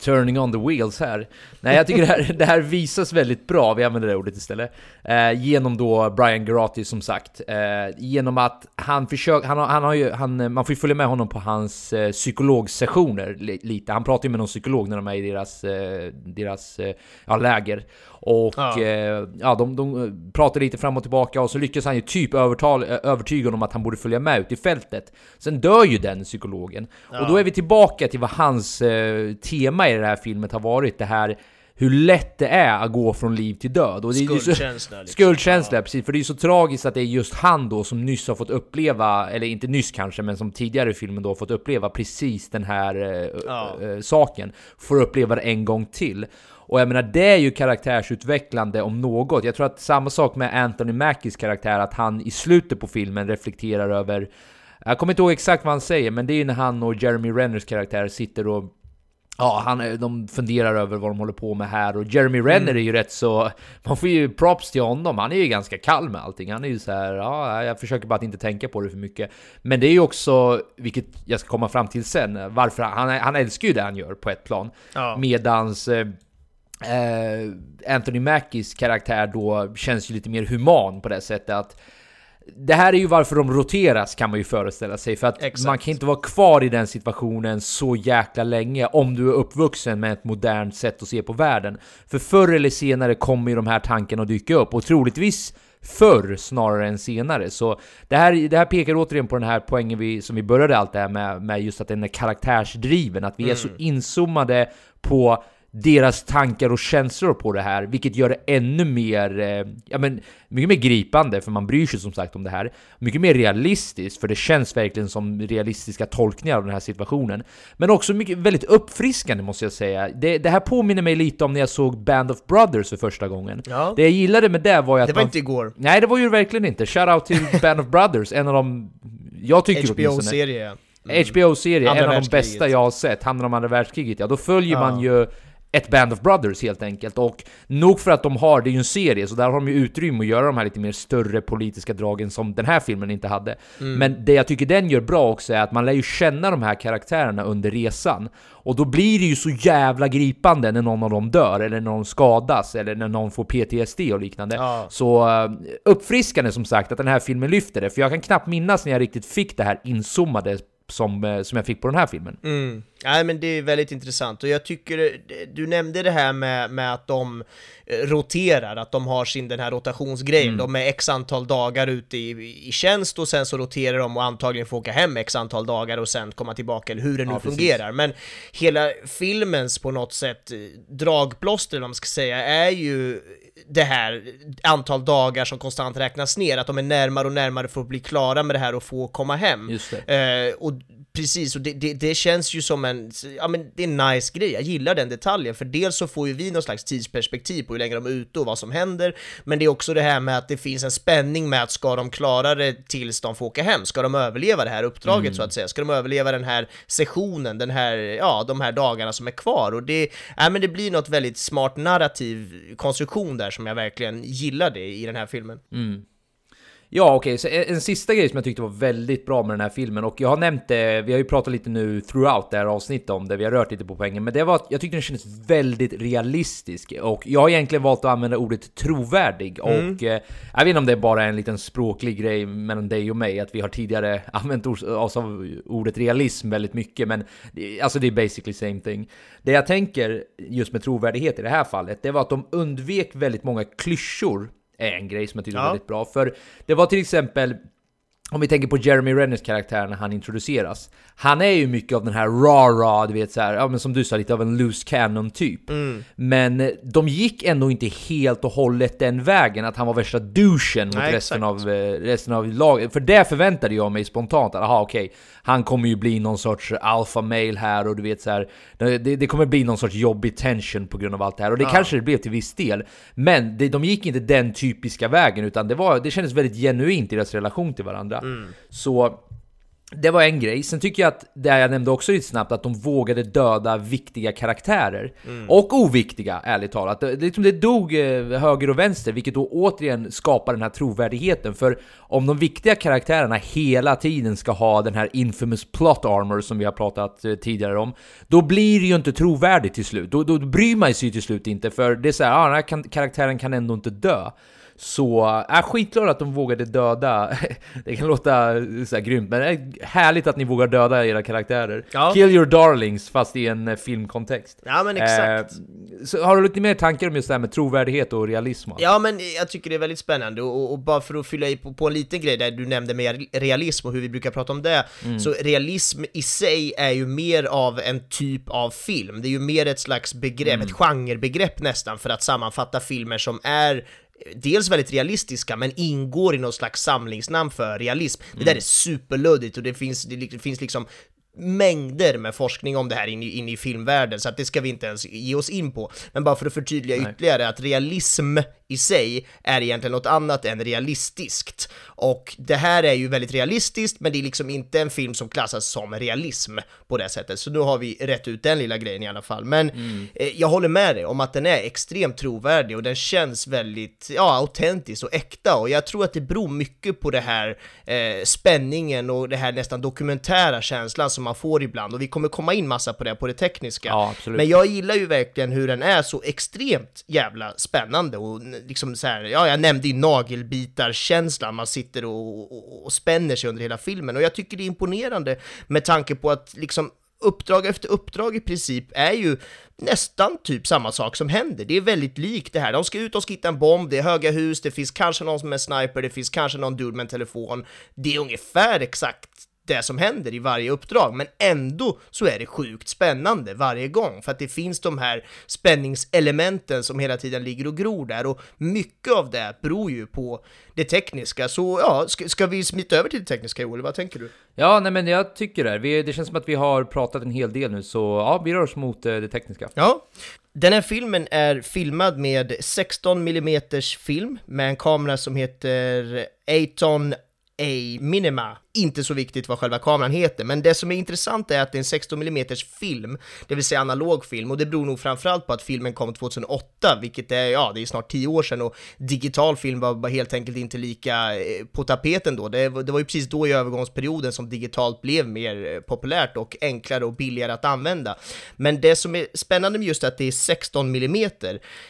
Turning on the wheels här. Nej, jag tycker det här, det här visas väldigt bra, vi använder det ordet istället. Eh, genom då Brian Garati som sagt. Eh, genom att han försöker, han har, han har ju, han, man får ju följa med honom på hans eh, psykologsessioner li, lite. Han pratar ju med någon psykolog när de är i deras, eh, deras eh, ja, läger. Och Ja. eh, ja, de, de pratar lite fram och tillbaka och så lyckas han ju typ övertal, eh, övertyga honom om att han borde följa med ut i fältet. Sen dör ju den psykologen. Och då är vi tillbaka till vad hans eh, tema i det här filmet har varit. Det här hur lätt det är att gå från liv till död. Och det Skuldkänsla, liksom. Skuldkänsla, precis. För det är så tragiskt att det är just han då som nyss har fått uppleva, eller inte nyss kanske, men som tidigare i filmen då har fått uppleva precis den här eh, Ja. eh, saken. Får uppleva det en gång till. Och jag menar, det är ju karaktärsutvecklande om något. Jag tror att samma sak med Anthony Mackies karaktär, att han i slutet på filmen reflekterar över jag kommer inte ihåg exakt vad han säger, men det är ju när han och Jeremy Renners karaktär sitter och Ja, han, de funderar över vad de håller på med här och Jeremy Renner är ju rätt så... Man får ju props till honom, han är ju ganska kall med allting. Han är ju så här, ja, jag försöker bara att inte tänka på det för mycket. Men det är ju också, vilket jag ska komma fram till sen, varför han, han älskar ju det han gör på ett plan. Ja. Medans... Eh, Anthony Mackies karaktär då känns ju lite mer human på det sättet att det här är ju varför de roteras kan man ju föreställa sig, för att Exakt. man kan inte vara kvar i den situationen så jäkla länge om du är uppvuxen med ett modernt sätt att se på världen. För förr eller senare kommer ju de här tankarna att dyka upp, och troligtvis förr snarare än senare. Så det här, det här pekar återigen på den här poängen vi, som vi började allt det här med, med just att den är karaktärsdriven, att vi är så inzoomade på deras tankar och känslor på det här, vilket gör det ännu mer, eh, ja men, mycket mer gripande, för man bryr sig som sagt om det här. Mycket mer realistiskt, för det känns verkligen som realistiska tolkningar av den här situationen. Men också mycket, väldigt uppfriskande måste jag säga. Det, det här påminner mig lite om när jag såg Band of Brothers för första gången. Ja. Det jag gillade med det var ju att Det var man, inte igår. Nej, det var ju verkligen inte. Shoutout till Band of Brothers, en av de... Jag tycker. HBO-serie. HBO-serie, Andra en av de bästa jag har sett, handlar om andra världskriget, ja då följer Ja. man ju ett Band of Brothers helt enkelt, och nog för att de har, det är ju en serie, så där har de ju utrymme att göra de här lite mer större politiska dragen som den här filmen inte hade. Mm. Men det jag tycker den gör bra också är att man lär ju känna de här karaktärerna under resan, och då blir det ju så jävla gripande när någon av dem dör, eller när de skadas, eller när någon får PTSD och liknande. Ja. Så eh, uppfriskande som sagt att den här filmen lyfter det, för jag kan knappt minnas när jag riktigt fick det här inzoomade som, eh, som jag fick på den här filmen. Mm. Nej men det är väldigt intressant och jag tycker, det- du nämnde det här med, med att de eh, roterar, att de har sin den här rotationsgrejen, de är x antal dagar ute i, i tjänst och sen så roterar de och antagligen får åka hem x antal dagar och sen komma tillbaka, eller hur det nu Ja, fungerar. Men hela filmens på något sätt eh, dragplåster, vad man ska säga, är ju det här antal dagar som konstant räknas ner, att de är närmare och närmare för att bli klara med det här och få komma hem. Eh, och precis, och det, det, det känns ju som en, ja men det är en nice grej, jag gillar den detaljen, för dels så får ju vi någon slags tidsperspektiv på hur länge de är ute och vad som händer, men det är också det här med att det finns en spänning med att ska de klara det tills de får åka hem, ska de överleva det här uppdraget så att säga, ska de överleva den här sessionen, den här, ja, de här dagarna som är kvar, och det, ja men det blir något väldigt smart narrativ konstruktion där som jag verkligen gillade i den här filmen. Ja, okej, så en, sista grej som jag tyckte var väldigt bra med den här filmen, och jag har nämnt det, vi har ju pratat lite nu throughout det här avsnittet om det, vi har rört lite på poängen, men det var att jag tyckte den kändes väldigt realistisk, och jag har egentligen valt att använda ordet trovärdig, och eh, jag vet inte om det är bara en liten språklig grej mellan dig och mig, att vi har tidigare använt oss av ordet realism väldigt mycket, men alltså det är basically same thing. Det jag tänker just med trovärdighet i det här fallet, det var att de undvek väldigt många klyschor är en grej som jag tyckte var Ja. väldigt bra. För det var till exempel, om vi tänker på Jeremy Renners karaktär när han introduceras. Han är ju mycket av den här rah-rah, du vet så här, ja men som du sa, lite av en loose cannon typ. Men eh, de gick ändå inte helt och hållet den vägen, att han var värsta douchen mot Nej, resten exakt. av, eh, resten av laget. För det förväntade jag mig spontant, att aha okej, han kommer ju bli någon sorts alpha male här och du vet så här, det, det kommer bli någon sorts jobbig tension på grund av allt det här. Och det kanske det blev till viss del. Men det, de gick inte den typiska vägen, utan det, var, det kändes väldigt genuint i deras relation till varandra. Så det var en grej. Sen tycker jag att, det jag nämnde också lite snabbt, att de vågade döda viktiga karaktärer. Och oviktiga, ärligt talat. Det, liksom det dog eh, höger och vänster, vilket då återigen skapar den här trovärdigheten. För om de viktiga karaktärerna hela tiden ska ha den här infamous plot armor som vi har pratat eh, tidigare om, då blir det ju inte trovärdigt till slut. Då, då bryr man sig ju till slut inte, för det är så här, ah, den här karaktären kan ändå inte dö. Så, äh, skitglad att de vågade döda, det kan låta så här grymt, men det är härligt att ni vågar döda era karaktärer. Ja. Kill your darlings, fast i en eh, filmkontext. Ja men exakt. Eh, så har du lite mer tankar om just det här med trovärdighet och realism? Ja men jag tycker det är väldigt spännande och, och bara för att fylla i på, på en liten grej där du nämnde med realism och hur vi brukar prata om det, så realism i sig är ju mer av en typ av film, det är ju mer ett slags begrepp, ett genrebegrepp nästan för att sammanfatta filmer som är dels väldigt realistiska men ingår i någon slags samlingsnamn för realism. Det där är superluddigt och det finns, det finns liksom mängder med forskning om det här inne, inne i filmvärlden, så att det ska vi inte ens ge oss in på. Men bara för att förtydliga ytterligare att realism i sig är egentligen något annat än realistiskt. Och det här är ju väldigt realistiskt, men det är liksom inte en film som klassas som realism på det sättet. Så nu har vi rätt ut den lilla grejen i alla fall. Men eh, jag håller med dig om att den är extremt trovärdig och den känns väldigt, ja, autentisk och äkta. Och jag tror att det beror mycket på det här eh, spänningen och det här nästan dokumentära känslan som man får ibland. Och vi kommer komma in massa på det, på det tekniska. Ja. Men jag gillar ju verkligen hur den är så extremt jävla spännande och liksom så här, ja, jag nämnde ju nagelbitarkänslan, man sitter och, och, och spänner sig under hela filmen och jag tycker det är imponerande med tanke på att liksom uppdrag efter uppdrag i princip är ju nästan typ samma sak som händer. Det är väldigt likt det här. De ska ut och ska hitta en bomb, det är höga hus, det finns kanske någon som är sniper, det finns kanske någon dude med en telefon. Det är ungefär exakt det som händer i varje uppdrag, men ändå så är det sjukt spännande varje gång, för att det finns de här spänningselementen som hela tiden ligger och gror där, och mycket av det beror ju på det tekniska. Så ja, ska, ska vi smita över till det tekniska Joel, vad tänker du? Ja, nej men jag tycker det. Vi, det känns som att vi har pratat en hel del nu, så ja, vi rör oss mot eh, det tekniska. Ja, den här filmen är filmad med 16 mm film med en kamera som heter Aton A Minima. Inte så viktigt vad själva kameran heter, men det som är intressant är att det är en 16 mm film, det vill säga analog film, och det beror nog framförallt på att filmen kom 2008, vilket är, ja, det är snart 10 år sedan, och digital film var helt enkelt inte lika eh, på tapeten då. Det, var- det var ju precis då i övergångsperioden som digitalt blev mer eh, populärt och enklare och billigare att använda. Men det som är spännande med just att det är 16 mm,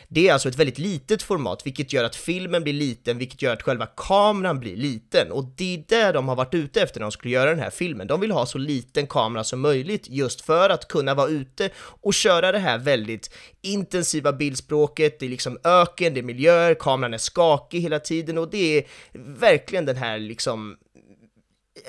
det är alltså ett väldigt litet format, vilket gör att filmen blir liten, vilket gör att själva kameran blir liten. Och det är där de har varit ute efter när de skulle göra den här filmen. De vill ha så liten kamera som möjligt, just för att kunna vara ute och köra det här väldigt intensiva bildspråket. Det är liksom öken, det är miljöer, kameran är skakig hela tiden och det är verkligen den här liksom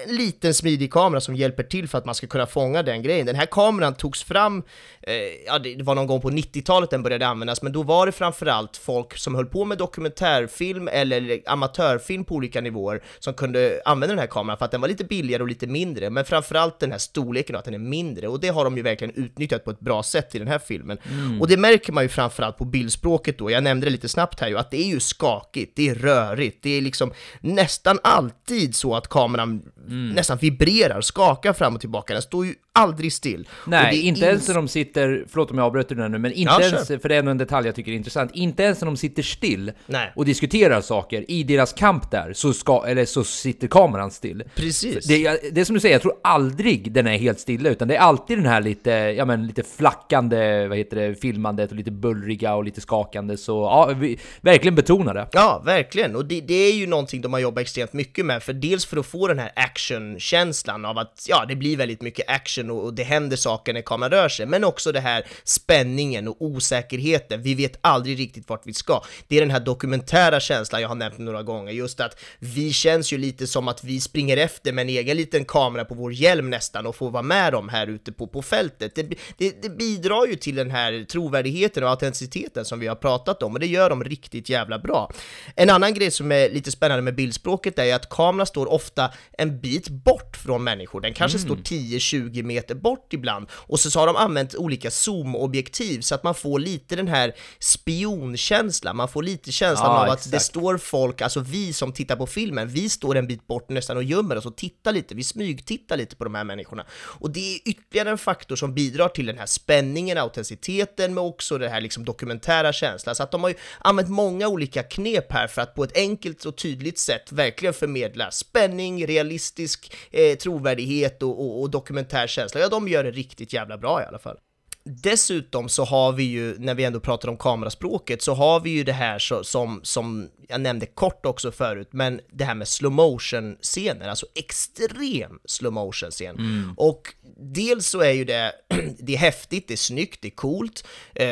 en liten smidig kamera som hjälper till för att man ska kunna fånga den grejen. Den här kameran togs fram, eh, ja det var någon gång på 90-talet den började användas, men då var det framförallt folk som höll på med dokumentärfilm eller amatörfilm på olika nivåer som kunde använda den här kameran för att den var lite billigare och lite mindre, men framförallt den här storleken och att den är mindre, och det har de ju verkligen utnyttjat på ett bra sätt i den här filmen. Och det märker man ju framförallt på bildspråket då, jag nämnde det lite snabbt här ju, att det är ju skakigt, det är rörigt, det är liksom nästan alltid så att kameran Mm. nästan vibrerar, skakar fram och tillbaka, den står ju aldrig still. Det Nej, inte ens när de sitter, förlåt om jag avbryter den här nu, men inte Ja, ens, för det är ändå en detalj jag tycker är intressant, inte ens när de sitter still Nej. och diskuterar saker i deras kamp där, så, ska, eller så sitter kameran still. Precis. Det, det är som du säger, jag tror aldrig den är helt stilla, utan det är alltid den här lite, ja men lite flackande, vad heter det, filmandet och lite bullriga och lite skakande, så ja, vi, verkligen betona det. Ja, verkligen. Och det, det är ju någonting de har jobbat extremt mycket med, för dels för att få den här actionkänslan av att, ja, det blir väldigt mycket action och, och det händer saker när kameran rör sig, men också det här spänningen och osäkerheten. Vi vet aldrig riktigt vart vi ska. Det är den här dokumentära känslan jag har nämnt några gånger, just att vi känns ju lite som att vi springer efter med en egen liten kamera på vår hjälm nästan och får vara med dem här ute på, på fältet. Det, det, det bidrar ju till den här trovärdigheten och autenticiteten som vi har pratat om och det gör de riktigt jävla bra. En annan grej som är lite spännande med bildspråket är att kameran står ofta en bit bort från människor. Den kanske står 10-20 meter bort ibland och så, så har de använt olika zoomobjektiv så att man får lite den här spionkänslan. Man får lite känslan Ja, av att det exakt. står folk, alltså vi som tittar på filmen, vi står en bit bort nästan och gömmer oss och tittar lite, vi smygtittar lite på de här människorna. Och det är ytterligare en faktor som bidrar till den här spänningen, autenticiteten, men också det här liksom dokumentära känslan. Så att de har ju använt många olika knep här för att på ett enkelt och tydligt sätt verkligen förmedla spänning, realistisk eh, trovärdighet och, och, och dokumentär känsla. Ja, de gör det riktigt jävla bra i alla fall. dessutom så har vi ju, när vi ändå pratar om kameraspråket, så har vi ju det här så, som, som jag nämnde kort också förut, men det här med slow motion scener, alltså extrem slow motion scen. Mm. Och dels så är ju det, det är häftigt, det är snyggt, det är coolt, eh,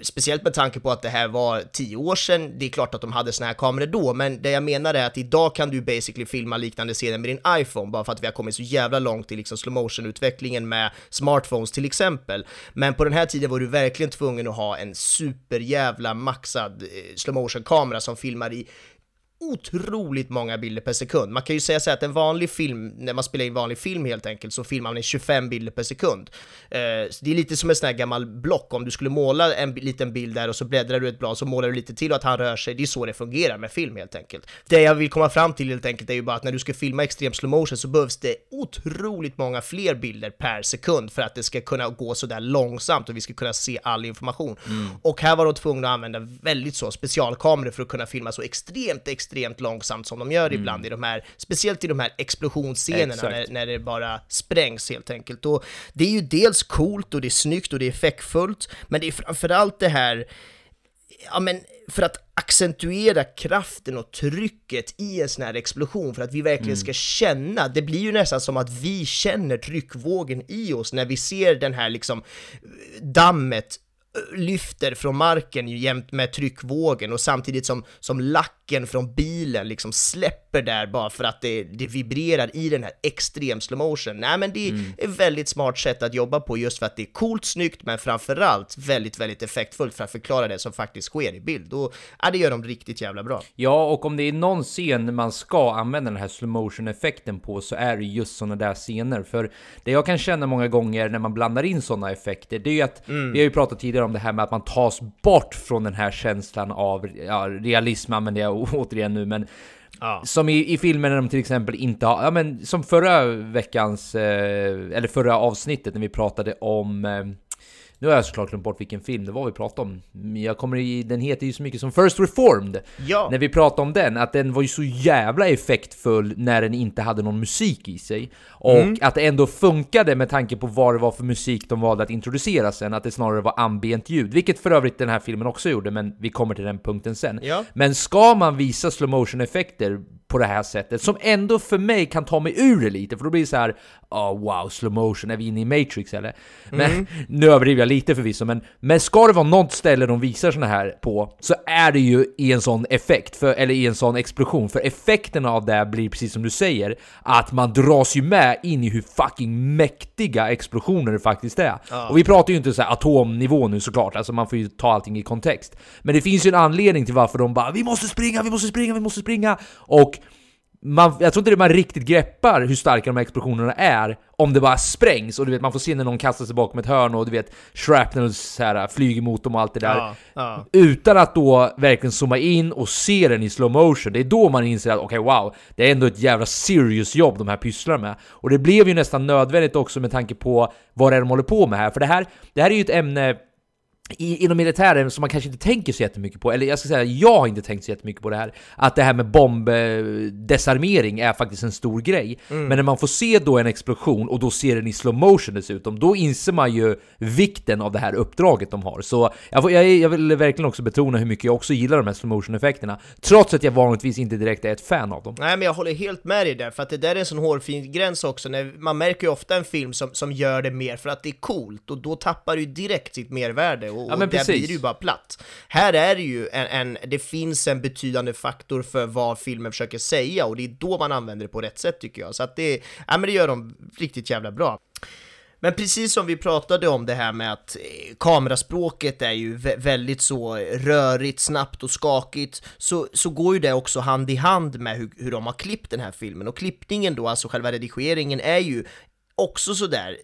speciellt med tanke på att det här var tio år sedan, det är klart att de hade såna här kameror då, men det jag menar är att idag kan du basically filma liknande scener med din iPhone, bara för att vi har kommit så jävla långt i liksom slow motion-utvecklingen med smartphones till exempel. Men på den här tiden var du verkligen tvungen att ha en superjävla maxad eh, slow motion-kamera som filmar i otroligt många bilder per sekund. Man kan ju säga så att en vanlig film, när man spelar in vanlig film helt enkelt, så filmar man i 25 bilder per sekund. Eh, det är lite som en sån här gammal block, om du skulle måla en liten bild där och så bläddrar du ett blad så målar du lite till och att han rör sig, det är så det fungerar med film helt enkelt. Det jag vill komma fram till helt enkelt är ju bara att när du ska filma extrem slow motion så behövs det otroligt många fler bilder per sekund för att det ska kunna gå sådär långsamt och vi ska kunna se all information. Och här var de tvungna att använda väldigt så specialkameror för att kunna filma så extremt, extremt långsamt som de gör ibland i de här, speciellt i de här explosionsscenerna när, när det bara sprängs helt enkelt. Och det är ju dels coolt och det är snyggt och det är effektfullt, men det är framförallt det här ja men för att accentuera kraften och trycket i en sån här explosion för att vi verkligen ska känna, det blir ju nästan som att vi känner tryckvågen i oss när vi ser den här liksom dammet lyfter från marken jämt med tryckvågen och samtidigt som, som lacken från bilen liksom släpper där bara för att det, det vibrerar i den här extrem slow motion. Nej men det är ett väldigt smart sätt att jobba på just för att det är coolt, snyggt men framförallt väldigt, väldigt effektfullt för att förklara det som faktiskt sker i bild. Och ja, det gör de riktigt jävla bra. Ja, och om det är någon scen man ska använda den här slow motion effekten på så är det just sådana där scener. För det jag kan känna många gånger när man blandar in sådana effekter, det är ju att vi har ju pratat tidigare om det här med att man tas bort från den här känslan av ja, realism använder jag återigen nu, men Ja. som i, i filmer när de till exempel inte har, ja men som förra veckans, eh, eller förra avsnittet när vi pratade om eh, nu har jag såklart glömt bort vilken film det var vi pratade om. Men Jag kommer i, den heter ju så mycket som First Reformed. Ja. När vi pratade om den, att den var ju så jävla effektfull när den inte hade någon musik i sig. Och Mm. att det ändå funkade med tanke på vad det var för musik de valde att introducera sen, att det snarare var ambient ljud. Vilket för övrigt den här filmen också gjorde, men vi kommer till den punkten sen. Ja. Men ska man visa slow motion effekter på det här sättet, som ändå för mig kan ta mig ur det lite, för då blir det så här, oh, wow, slow motion, är vi inne i Matrix eller? Men nu överdriver jag lite förvisso, men, men ska det vara något ställe de visar såna här på, så är det ju i en sån effekt, för, eller i en sån explosion, för effekten av det blir precis som du säger, att man dras ju med in i hur fucking mäktiga explosioner det faktiskt är. Och vi pratar ju inte så här atomnivå nu såklart, alltså man får ju ta allting i kontext. Men det finns ju en anledning till varför de bara 'Vi måste springa, vi måste springa, vi måste springa' och man, jag tror inte det man riktigt greppar hur starka de här explosionerna är om det bara sprängs och du vet man får se när någon kastar sig bakom ett hörn och du vet shrapnels så här, flyger mot dem och allt det där. Ja, ja. Utan att då verkligen zooma in och se den i slow motion. Det är då man inser att okej wow, det är ändå ett jävla serious jobb de här pysslar med. Och det blev ju nästan nödvändigt också med tanke på vad det är de håller på med här. För det här, det här är ju ett ämne i, inom militären som man kanske inte tänker så jättemycket på, eller jag ska säga jag har inte tänkt så jättemycket på det här, att det här med bombdesarmering är faktiskt en stor grej. Men när man får se då en explosion och då ser den i slow motion dessutom, då inser man ju vikten av det här uppdraget de har. Så jag, får, jag, jag vill verkligen också betona hur mycket jag också gillar de här slow motion effekterna, trots att jag vanligtvis inte direkt är ett fan av dem. Nej men jag håller helt med dig där, för att det där är en sån hårfin gräns också, när man märker ju ofta en film som, som gör det mer för att det är coolt, och då tappar ju direkt sitt mervärde, och, Ja, där precis. blir det ju bara platt. Här är det ju en, en, det finns en betydande faktor för vad filmen försöker säga, och det är då man använder det på rätt sätt tycker jag, så att det, ja men det gör de riktigt jävla bra. Men precis som vi pratade om det här med att eh, kameraspråket är ju vä- väldigt så rörigt, snabbt och skakigt, så, så går ju det också hand i hand med hur, hur de har klippt den här filmen. Och klippningen då, alltså själva redigeringen, är ju också sådär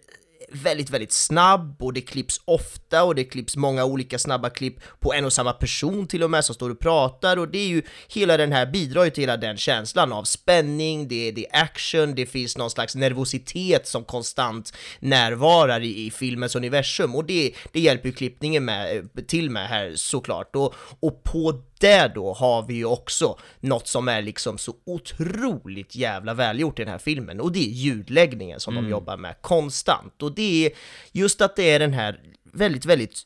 väldigt, väldigt snabb och det klipps ofta och det klipps många olika snabba klipp på en och samma person till och med som står och pratar och det är ju hela den här bidrar ju till hela den känslan av spänning, det är, det är action, det finns någon slags nervositet som konstant närvarar i, i filmens universum och det, det hjälper ju klippningen med, eh, till med här såklart och, och på det då har vi ju också något som är liksom så otroligt jävla välgjort i den här filmen och det är ljudläggningen som de jobbar med konstant. Och det är just att det är den här väldigt, väldigt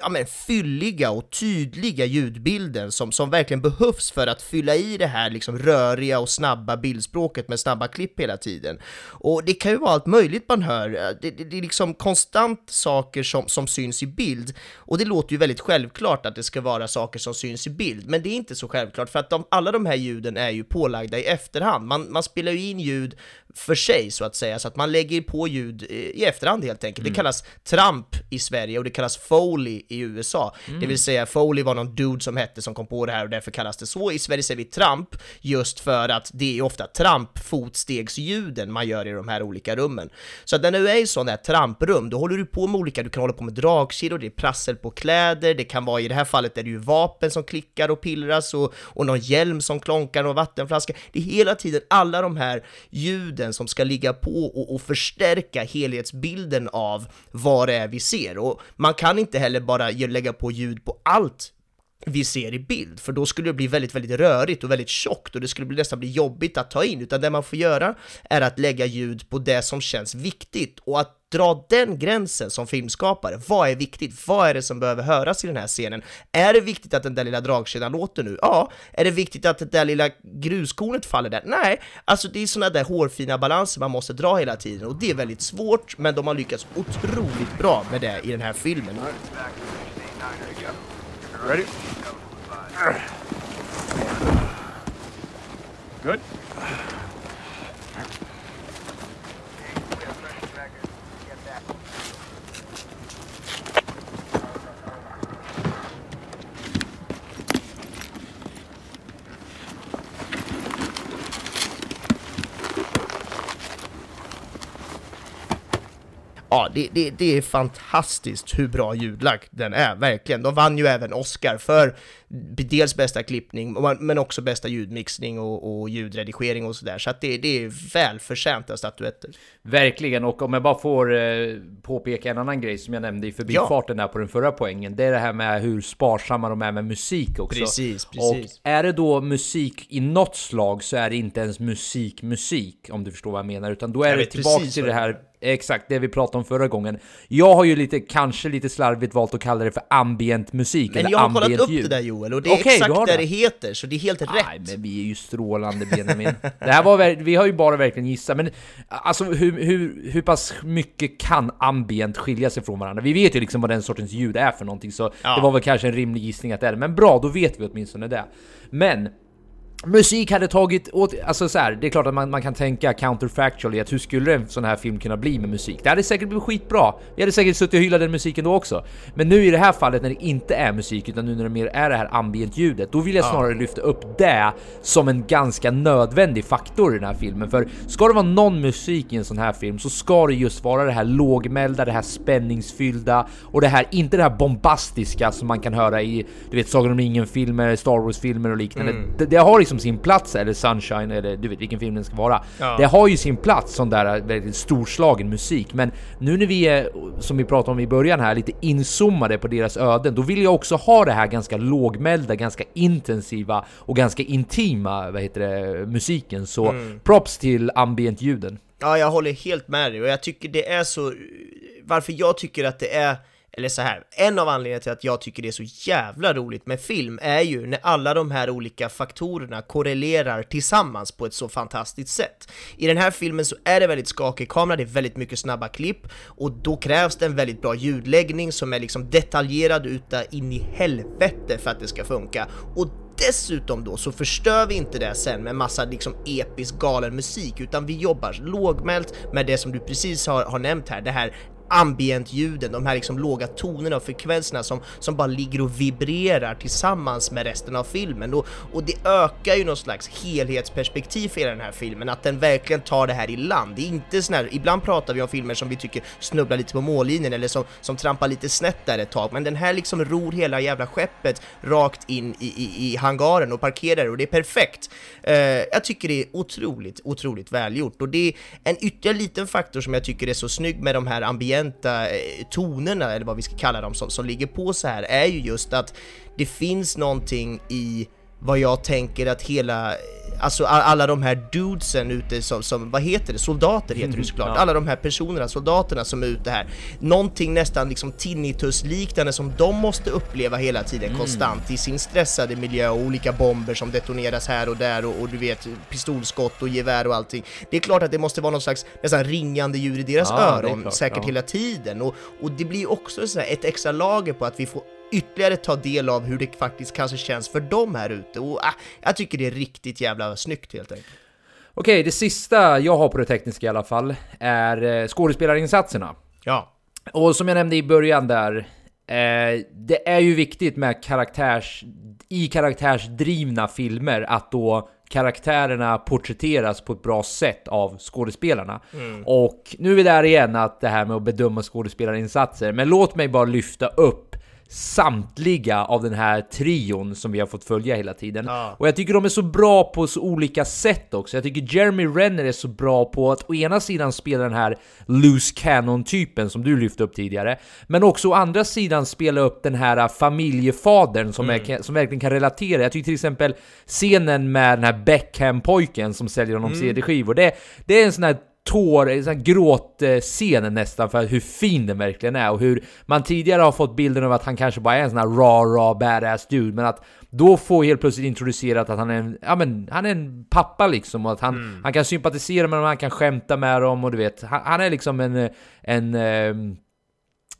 ja, men fylliga och tydliga ljudbilden som, som verkligen behövs för att fylla i det här liksom röriga och snabba bildspråket med snabba klipp hela tiden. Och det kan ju vara allt möjligt man hör. Det, det, det är liksom konstant saker som, som syns i bild. Och det låter ju väldigt självklart att det ska vara saker som syns i bild, men det är inte så självklart för att de, alla de här ljuden är ju pålagda i efterhand. Man, man spelar ju in ljud för sig så att säga, så att man lägger på ljud i efterhand helt enkelt. Det kallas tramp i Sverige och det kallas foley i USA. Det vill säga Foley var någon dude som hette som kom på det här och därför kallas det så. I Sverige säger vi tramp just för att det är ofta trampfotstegsljuden man gör i de här olika rummen. Så att när du är i sådana här tramprum, då håller du på med olika, du kan hålla på med dragkedjor, det är prassel på kläder, det kan vara i det här fallet är det ju vapen som klickar och pillras och, och någon hjälm som klonkar och vattenflaska. Det är hela tiden alla de här ljuden som ska ligga på och, och förstärka helhetsbilden av vad det är vi ser. Och man kan inte heller bara lägga på ljud på allt vi ser i bild, för då skulle det bli väldigt, väldigt rörigt och väldigt tjockt och det skulle nästan bli jobbigt att ta in, utan det man får göra är att lägga ljud på det som känns viktigt och att dra den gränsen som filmskapare. Vad är viktigt? Vad är det som behöver höras i den här scenen? Är det viktigt att den där lilla dragkedjan låter nu? Ja. Är det viktigt att det där lilla gruskornet faller där? Nej. Alltså det är sådana där hårfina balanser man måste dra hela tiden och det är väldigt svårt, men de har lyckats otroligt bra med det i den här filmen. Ready? Good. Ja, det, det, det är fantastiskt hur bra ljudlagd den är, verkligen. De vann ju även Oscar för dels bästa klippning, men också bästa ljudmixning och, och ljudredigering och sådär. Så att det, det är välförtjänta statyetter. Verkligen, och om jag bara får eh, påpeka en annan grej som jag nämnde i förbifarten där på den förra poängen. Det är det här med hur sparsamma de är med musik också. Precis, precis. Och är det då musik i något slag så är det inte ens musik, musik, om du förstår vad jag menar, utan då är det tillbaka till det här. Exakt, det vi pratade om förra gången. Jag har ju lite, kanske lite slarvigt valt att kalla det för ambient musik Men eller jag har kollat ambient upp ljud. det där Joel, och det är Okej, exakt det det. heter, så det är helt Nej, rätt. men vi är ju strålande Benjamin. Det här var vi har ju bara verkligen gissat, men alltså hur, hur, hur pass mycket kan ambient skilja sig från varandra? Vi vet ju liksom vad den sortens ljud är för någonting, så Ja. det var väl kanske en rimlig gissning att det är det. Men bra, då vet vi åtminstone det. Men Musik hade tagit åt, alltså så här, det är klart att man, man kan tänka counterfactually att hur skulle en sån här film kunna bli med musik? Det hade säkert blivit skitbra. Vi hade säkert suttit och hyllat den musiken då också. Men nu i det här fallet när det inte är musik utan nu när det mer är det här ambient ljudet, då vill jag snarare lyfta upp det som en ganska nödvändig faktor i den här filmen. För ska det vara någon musik i en sån här film så ska det just vara det här lågmälda, det här spänningsfyllda och det här, inte det här bombastiska som man kan höra i, du vet, Sagan om ringen-filmer, Star Wars-filmer och liknande. Det, det har liksom sin plats, eller Sunshine, eller du vet vilken film den ska vara. Ja. Det har ju sin plats, sån där väldigt storslagen musik. Men nu när vi är, som vi pratade om i början här, lite inzoomade på deras öden, då vill jag också ha det här ganska lågmälda, ganska intensiva och ganska intima, vad heter det, musiken. Så props till ambient-ljuden. Ja, jag håller helt med dig och jag tycker det är så... Varför jag tycker att det är... Eller så här, en av anledningarna till att jag tycker det är så jävla roligt med film är ju när alla de här olika faktorerna korrelerar tillsammans på ett så fantastiskt sätt. I den här filmen så är det väldigt skakig kamera, det är väldigt mycket snabba klipp och då krävs det en väldigt bra ljudläggning som är liksom detaljerad uta in i helvete för att det ska funka. Och dessutom då så förstör vi inte det sen med massa liksom episk galen musik utan vi jobbar lågmält med det som du precis har, har nämnt här, det här Ambientljuden, de här liksom låga tonerna och frekvenserna som, som bara ligger och vibrerar tillsammans med resten av filmen och, och det ökar ju någon slags helhetsperspektiv för hela den här filmen, att den verkligen tar det här i land. Det är inte sån här, ibland pratar vi om filmer som vi tycker snubblar lite på mållinjen eller som, som trampar lite snett där ett tag, men den här liksom ror hela jävla skeppet rakt in i, i, i hangaren och parkerar och det är perfekt. Uh, jag tycker det är otroligt, otroligt välgjort och det är en ytterligare liten faktor som jag tycker är så snygg med de här ambienta eh, tonerna, eller vad vi ska kalla dem, som, som ligger på så här, är ju just att det finns någonting i vad jag tänker att hela Alltså alla de här dudesen ute som, som vad heter det, soldater heter det såklart, alla de här personerna, soldaterna som är ute här. Någonting nästan liksom tinnitus-liknande som de måste uppleva hela tiden konstant i sin stressade miljö och olika bomber som detoneras här och där och, och du vet pistolskott och gevär och allting. Det är klart att det måste vara någon slags nästan ringande ljud i deras Ja, öron klart, säkert ja. hela tiden och, och det blir också ett extra lager på att vi får ytterligare ta del av hur det faktiskt kanske känns för dem här ute och ah, jag tycker det är riktigt jävla snyggt helt enkelt. Okej, det sista jag har på det tekniska i alla fall är eh, skådespelarinsatserna. Ja, Och som jag nämnde i början där, eh, det är ju viktigt med karaktärs, i karaktärsdrivna filmer att då karaktärerna porträtteras på ett bra sätt av skådespelarna. Och nu är vi där igen, att det här med att bedöma skådespelarinsatser. Men låt mig bara lyfta upp samtliga av den här trion som vi har fått följa hela tiden. Ja. Och jag tycker de är så bra på så olika sätt också. Jag tycker Jeremy Renner är så bra på att å ena sidan spela den här loose cannon-typen som du lyfte upp tidigare, men också å andra sidan spela upp den här familjefadern som, är, som verkligen kan relatera. Jag tycker till exempel scenen med den här Beckham-pojken som säljer honom CD-skivor, det, det är en sån här tår, en sån här gråtscen nästan för hur fin den verkligen är och hur man tidigare har fått bilden av att han kanske bara är en sån här raw, raw, badass dude, men att då få helt plötsligt introducerat att han är en, ja men, han är en pappa liksom och att han, han kan sympatisera med dem, han kan skämta med dem och du vet, han, han är liksom en, en ehm,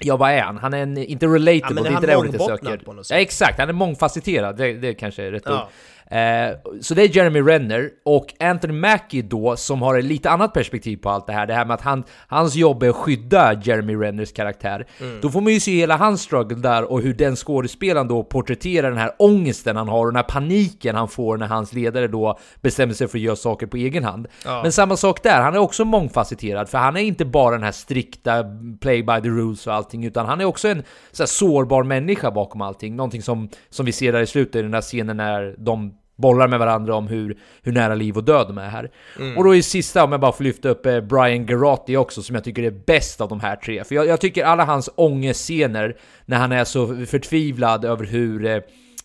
Ja vad är han? Han är en, inte relatable, Ja, det är inte det ordet jag söker. Ja, exakt, han är mångfacetterad, det, det kanske är rätt Ja. ord. Eh, så det är Jeremy Renner och Anthony Mackie då som har ett lite annat perspektiv på allt det här. Det här med att han, hans jobb är att skydda Jeremy Renners karaktär. Då får man ju se hela hans struggle där och hur den skådespelaren då porträtterar den här ångesten han har och den här paniken han får när hans ledare då bestämmer sig för att göra saker på egen hand. Men samma sak där, han är också mångfacetterad för han är inte bara den här strikta play by the rules och allting utan han är också en så här, sårbar människa bakom allting. Någonting som, som vi ser där i slutet i den här scenen när de bollar med varandra om hur, hur nära liv och död de är här. Och då i sista, om jag bara får lyfta upp eh, Brian Garati också, som jag tycker är bäst av de här tre. För jag, jag tycker alla hans ångestscener, när han är så förtvivlad över hur, eh,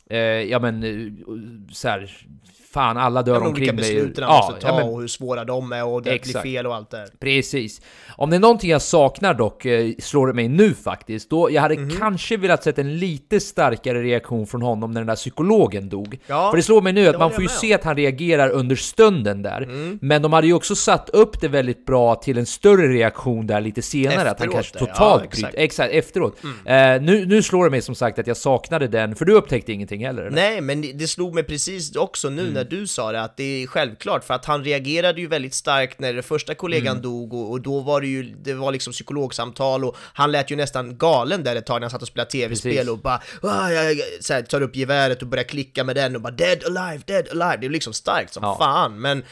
eh, ja men, eh, så här, fan alla dör de olika omkring mig. besluten han Ja, måste ta ja, men- och hur svåra de är och det blir Exakt. fel och allt det. Precis. Om det är någonting jag saknar dock, eh, slår det mig nu faktiskt, då jag hade Mhm. kanske velat sett en lite starkare reaktion från honom när den där psykologen dog. Ja, För det slår mig nu att man får ju med se att han reagerar under stunden där, men de hade ju också satt upp det väldigt bra till en större reaktion där lite senare, att han Efteråt kanske totalt ja, exakt. Mm. Exakt, efteråt. Eh, nu, nu slår det mig som sagt att jag saknade den, för du upptäckte ingenting heller? eller? Nej, men det- slog mig precis också nu när du sa det, att det är självklart, för att han reagerade ju väldigt starkt när den första kollegan dog och, och då var det ju, det var liksom psykologsamtal och han lät ju nästan galen där ett tag när han satt och spelade tv-spel och bara ah, jag, så här, tar upp geväret och börjar klicka med den och bara dead alive, dead alive, det är liksom starkt som Ja. fan, men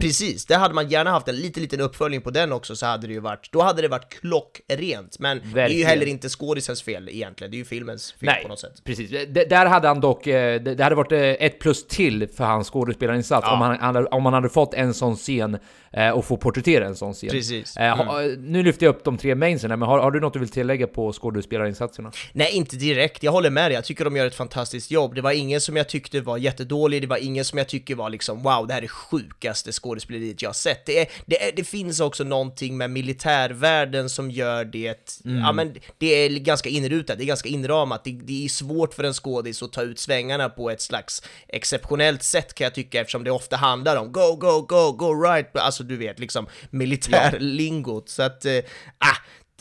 precis, det hade man gärna haft en lite liten uppföljning på den också så hade det ju varit, då hade det varit klockrent, men det är ju Verkligen. heller inte skådisens fel egentligen, det är ju filmens fel på något sätt. precis. D- där hade han dock, eh, det hade varit eh, ett plus till för hans skådespelarinsats Ja. om, han, han- om han hade fått en sån scen eh, och få porträttera en sån scen. Precis. Eh, ha, eh, Nu lyfter jag upp de tre mainsen, men har, har du något du vill tillägga på skådespelarinsatserna? Nej, inte direkt. Jag håller med dig. Jag tycker de gör ett fantastiskt jobb. Det var ingen som jag tyckte var jättedålig. Det var ingen som jag tycker var liksom wow, det här är sjukaste skådespeleriet jag har sett. Det, är, det, är, det finns också någonting med militärvärlden som gör det, ja men det är ganska inrutat, det är ganska inramat. Det, det är svårt för en skådis att ta ut svängarna på ett slags exceptionellt sätt kan jag tycka eftersom det ofta handlar om go, go, go, go right, alltså du vet liksom militärlingot. Så att, eh, ah,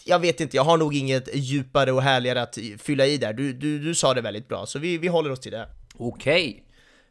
jag vet inte, jag har nog inget djupare och härligare att fylla i där. Du, du, du sa det väldigt bra, så vi, vi håller oss till det. Okej.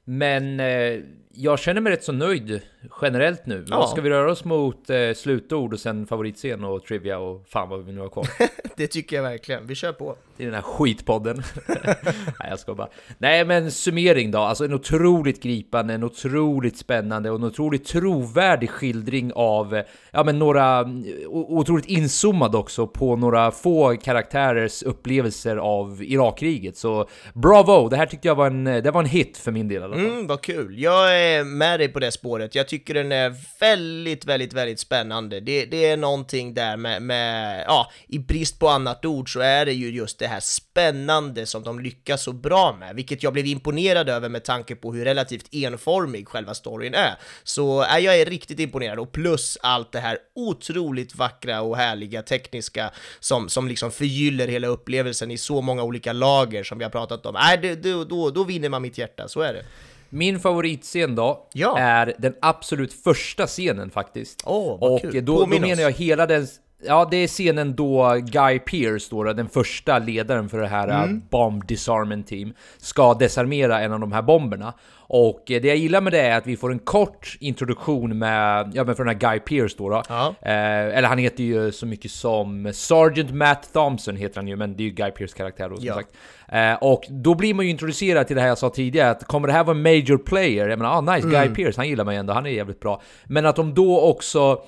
Men eh, jag känner mig rätt så nöjd generellt nu. Ja. Ska vi röra oss mot eh, slutord och sen favoritscen och trivia och fan vad vi nu har kvar? Det tycker jag verkligen. Vi kör på. i den här skitpodden. Nej, jag ska bara. Nej, men summering då. Alltså en otroligt gripande, en otroligt spännande och en otroligt trovärdig skildring av, eh, ja men några, o- otroligt inzoomad också på några få karaktärers upplevelser av Irakkriget. Så bravo! Det här tyckte jag var en, det var en hit för min del i alla fall. Mm, vad kul. Jag är med dig på det spåret. Jag tycker den är väldigt, väldigt, väldigt spännande. Det, det är någonting där med, med, ja, i brist på annat ord så är det ju just det här spännande som de lyckas så bra med, vilket jag blev imponerad över med tanke på hur relativt enformig själva storyn är. Så äh, jag är riktigt imponerad och plus allt det här otroligt vackra och härliga tekniska som, som liksom förgyller hela upplevelsen i så många olika lager som vi har pratat om. Äh, det, det, då, då vinner man mitt hjärta, så är det. Min favoritscen då Ja. är den absolut första scenen faktiskt. Vad och kul. då, då menar jag hela den... Ja, det är scenen då Guy Pearce, då, den första ledaren för det här Mm. äh, Bomb Disarmament Team, ska desarmera en av de här bomberna. Och eh, det jag gillar med det är att vi får en kort introduktion med, ja men för den här Guy Pearce då. då. Ja. Eh, eller han heter ju så mycket som Sergeant Matt Thompson heter han ju, men det är ju Guy Pearce karaktär då som Ja. sagt. Eh, och då blir man ju introducerad till det här jag sa tidigare, att kommer det här vara en major player? Jag menar, ah nice, Mm. Guy Pearce, han gillar mig ändå, han är jävligt bra. Men att de då också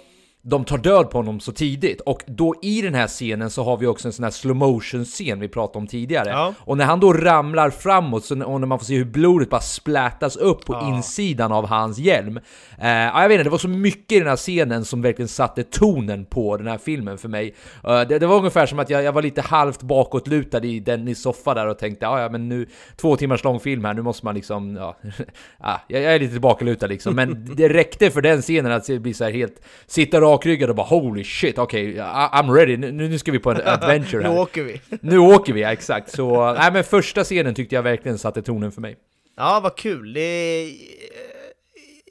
de tar död på honom så tidigt. Och då i den här scenen så har vi också en sån här slow motion scen vi pratade om tidigare. Ja. Och när han då ramlar framåt, så, och när man får se hur blodet bara splättas upp på insidan av hans hjälm. Eh, ja, jag vet inte, det var så mycket i den här scenen som verkligen satte tonen på den här filmen för mig. Eh, det, det var ungefär som att jag, jag var lite halvt bakåtlutad i den i soffa där och tänkte ja, ja men nu, två timmars lång film här, nu måste man liksom, ja, ja jag, jag är lite tillbakalutad liksom. Men det räckte för den scenen att bli så här helt, sitta rakryggad och bara holy shit, okej, I- I'm ready, nu, nu ska vi på en adventure Nu här. åker vi. Nu åker vi, ja, exakt. Så, nej men första scenen tyckte jag verkligen satte tonen för mig. Ja, vad kul. Det...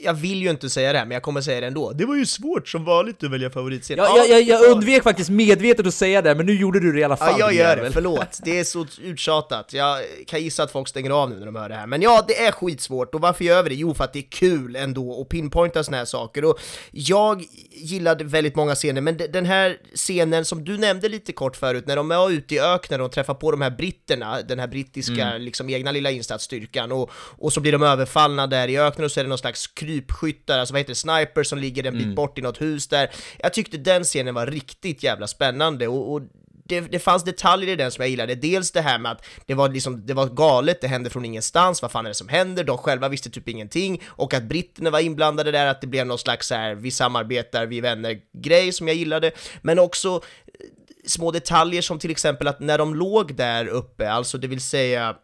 Jag vill ju inte säga det här, men jag kommer säga det ändå. Det var ju svårt som vanligt att välja favoritscen. Jag, jag, jag, jag undvek faktiskt medvetet att säga det, men nu gjorde du det i alla fall. Ja, jag gör det, förlåt. Det är så uttjatat. Jag kan gissa att folk stänger av nu när de hör det här. Men ja, det är skitsvårt. Och varför gör vi det? Jo, för att det är kul ändå att pinpointa såna här saker. Och jag gillade väldigt många scener, men de- den här scenen som du nämnde lite kort förut, när de är ute i öknen och träffar på de här britterna, den här brittiska liksom egna lilla insatsstyrkan, och, och så blir de överfallna där i öknen och så är det någon slags krypskyttar, alltså vad heter det, sniper som ligger en bit bort i något hus där. Jag tyckte den scenen var riktigt jävla spännande och, och det, det fanns detaljer i den som jag gillade. Dels det här med att det var, liksom, det var galet, det hände från ingenstans, vad fan är det som händer? De själva visste typ ingenting, och att britterna var inblandade där, att det blev någon slags så här, vi samarbetar, vi vänner-grej som jag gillade, men också eh, små detaljer som till exempel att när de låg där uppe, alltså det vill säga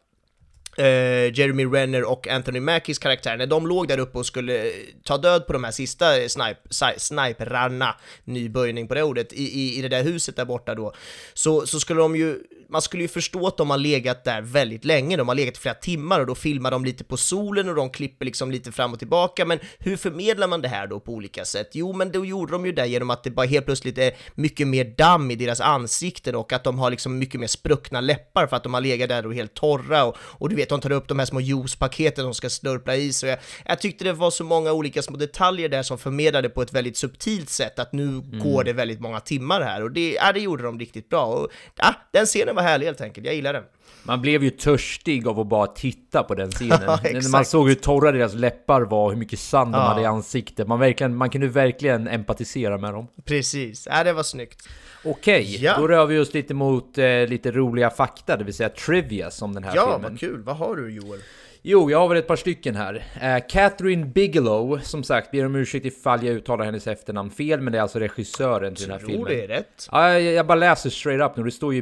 eh, Jeremy Renner och Anthony Mackies karaktär, när de låg där uppe och skulle ta död på de här sista snipe, sniperarna, ny böjning på det ordet, i, i, i det där huset där borta då, så, så skulle de ju, man skulle ju förstå att de har legat där väldigt länge, de har legat i flera timmar och då filmar de lite på solen och de klipper liksom lite fram och tillbaka, men hur förmedlar man det här då på olika sätt? Jo, men då gjorde de ju det genom att det bara helt plötsligt är mycket mer damm i deras ansikten och att de har liksom mycket mer spruckna läppar för att de har legat där och helt torra och, och du vet, de tar upp de här små juicepaketen de ska slurpla i sig. Jag, jag tyckte det var så många olika små detaljer där som förmedlade på ett väldigt subtilt sätt att nu går det väldigt många timmar här och det, ja, det gjorde de riktigt bra. Och, ja, den scenen var härlig helt enkelt, jag gillar den. Man blev ju törstig av att bara titta på den scenen. Ja, När man såg hur torra deras läppar var, hur mycket sand de Ja. hade i ansiktet. Man, verkligen, man kunde verkligen empatisera med dem. Precis, ja, det var snyggt. Okej, Ja. då rör vi oss lite mot eh, lite roliga fakta, det vill säga trivia som den här Ja, filmen. vad kul. Vad har du Joel? Jo, jag har väl ett par stycken här. Eh, Catherine Bigelow, som sagt, ber om ursäkt ifall jag uttalar hennes efternamn fel, men det är alltså regissören till den här Tror filmen. det är rätt. Ja, jag, jag bara läser straight up nu, det står ju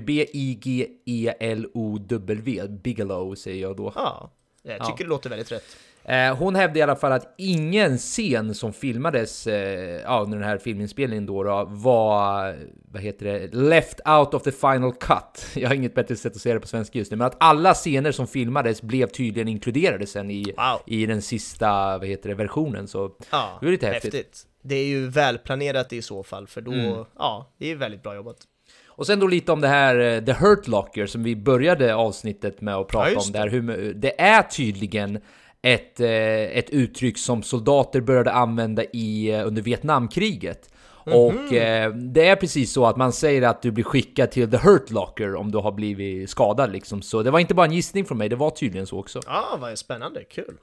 B-I-G-E-L-O-W, Bigelow säger jag då. Ja, jag tycker Ja. det låter väldigt rätt. Eh, hon hävdade i alla fall att ingen scen som filmades eh, ja, under den här filminspelningen då, då var, vad heter det, left out of the final cut. Jag har inget bättre sätt att säga det på svenska just nu, men att alla scener som filmades blev tydligen inkluderade sen i, Wow. i den sista, vad heter det, versionen. Så Ja, det är lite häftigt. Det är ju välplanerat i så fall, för då, ja, det är väldigt bra jobbat. Och sen då lite om det här eh, The Hurt Locker som vi började avsnittet med att prata Ja, om där. Hur, det är tydligen ett, eh, ett uttryck som soldater började använda i, eh, under Vietnamkriget. Och eh, det är precis så att man säger att du blir skickad till The Hurt Locker om du har blivit skadad liksom. Så det var inte bara en gissning från mig, det var tydligen så också. Ja, vad spännande, kul.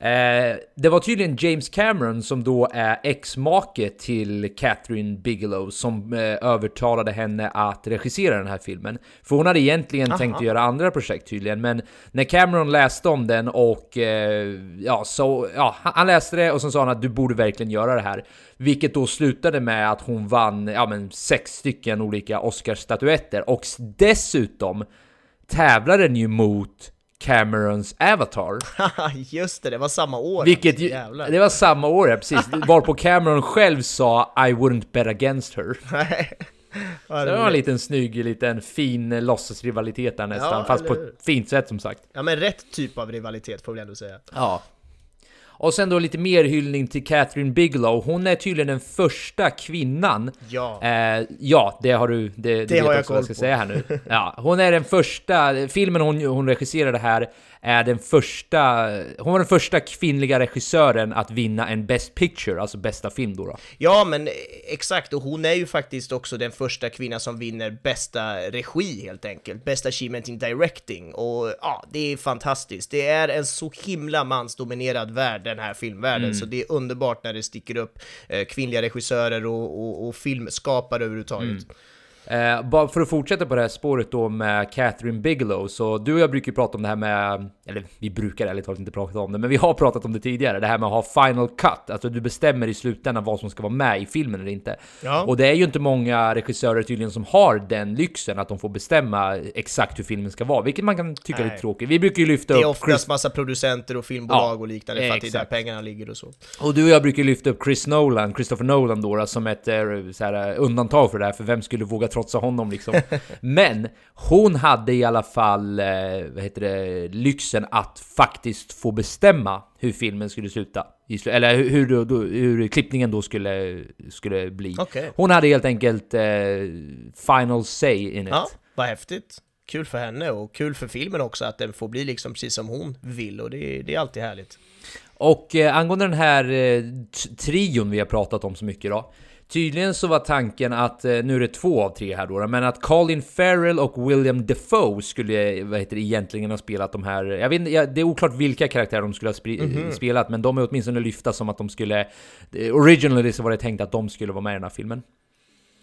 Eh, det var tydligen James Cameron som då är ex-make till Catherine Bigelow som eh, övertalade henne att regissera den här filmen. För hon hade egentligen Aha. tänkt att göra andra projekt tydligen, men när Cameron läste om den och eh, ja, så, ja, han läste det och så sa han att du borde verkligen göra det här. Vilket då slutade med att hon vann ja, men sex stycken olika Oscarsstatyetter och dessutom tävlar den ju mot Camerons Avatar. Just det, det var samma år. Vilket ju, det var samma år, ja, precis. Varpå Cameron själv sa I wouldn't bet against her. Så det var en liten snygg, liten fin eh, låtsasrivalitet där nästan, Ja, fast på eller hur? ett fint sätt som sagt. Ja men rätt typ av rivalitet får vi ändå säga. Ja. Och sen då lite mer hyllning till Catherine Bigelow. Hon är tydligen den första kvinnan. Ja. Eh, ja, det har du. Det, det, vet har jag också vad jag ska koll på. säga här nu. Ja, hon är den första. Filmen hon, hon regisserade här är den första. Hon var den första kvinnliga regissören att vinna en Best Picture, alltså bästa film då. då. Ja, men eh, exakt, och hon är ju faktiskt också den första kvinnan som vinner bästa regi helt enkelt, bästa achievement in directing, och ja, det är fantastiskt. Det är en så himla mansdominerad värld, den här filmvärlden, Mm. så det är underbart när det sticker upp eh, kvinnliga regissörer och, och, och filmskapare överhuvudtaget. Mm. Eh, bara för att fortsätta på det här spåret då med Catherine Bigelow, så du och jag brukar ju prata om det här med, eller vi brukar ärligt talat inte prata om det, men vi har pratat om det tidigare, det här med att ha final cut, alltså du bestämmer i slutändan vad som ska vara med i filmen eller inte. Ja. Och det är ju inte många regissörer tydligen som har den lyxen att de får bestämma exakt hur filmen ska vara, vilket man kan tycka är Nej. lite tråkigt. Vi brukar ju lyfta Det är upp oftast Chris, massa producenter och filmbolag Ja, och liknande för att det är där pengarna ligger och så. och du och jag brukar ju lyfta upp Chris Nolan, Christopher Nolan då, som ett eh, så här, undantag för det här, för vem skulle våga trotsa honom liksom? Men hon hade i alla fall, eh, vad heter det, lyxen att faktiskt få bestämma hur filmen skulle sluta. Eller hur, hur, hur klippningen då skulle, skulle bli. Okej. Hon hade helt enkelt eh, final say in it. Ja, vad häftigt. Kul för henne och kul för filmen också att den får bli liksom precis som hon vill och det, det är alltid härligt. Och eh, angående den här eh, trion vi har pratat om så mycket då. Tydligen så var tanken att, eh, nu är det två av tre här då, men att Colin Farrell och William Defoe skulle, vad heter det, egentligen ha spelat de här, jag vet inte, det är oklart vilka karaktärer de skulle ha spri- spelat, men de är åtminstone lyfta som att de skulle, eh, originally så var det tänkt att de skulle vara med i den här filmen.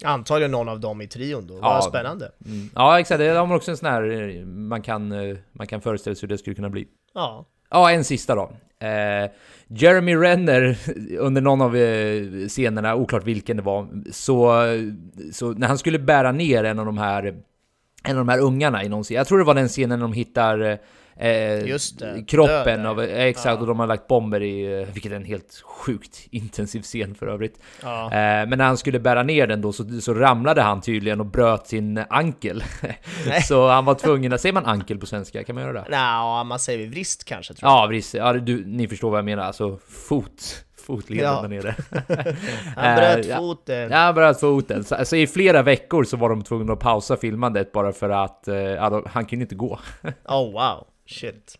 Antagligen någon av dem i trion då, Ja. vad spännande. Mm. Ja, exakt, det har man också en sån här, eh, man kan, eh, man kan föreställa sig hur det skulle kunna bli. Ja, Ja, en sista då. Eh, Jeremy Renner, under någon av eh, scenerna, oklart vilken det var, så, så när han skulle bära ner en av de här, en av de här ungarna i någon scen, jag tror det var den scenen när de hittar eh, eh, kroppen av, eh, exakt, Ja. och de har lagt bomber i, eh, vilket är en helt sjukt intensiv scen för övrigt. ja. Eh, men när han skulle bära ner den då så, så ramlade han tydligen och bröt sin ankel. så han var tvungen, att, säger man ankel på svenska? Kan man göra det? Nja, man säger vrist kanske tror jag. Ja, visst. Ja, du, ni förstår vad jag menar. Alltså fot. Fotleden Ja. där nere. Han bröt Eh, foten. Ja, han bröt foten. Så, alltså, I flera veckor så var de tvungna att pausa filmandet bara för att de, han kunde inte gå. Oh wow, shit.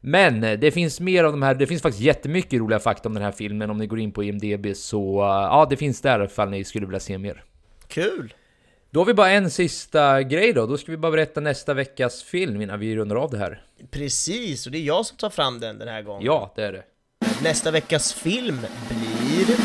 Men eh, det finns mer av de här, det finns faktiskt jättemycket roliga fakta om den här filmen om ni går in på IMDB så eh, ja, det finns där ifall ni skulle vilja se mer. Kul! Då har vi bara en sista grej då, då ska vi bara berätta nästa veckas film innan vi rundar av det här. Precis, och det är jag som tar fram den den här gången. Ja, det är det. Nästa veckas film blir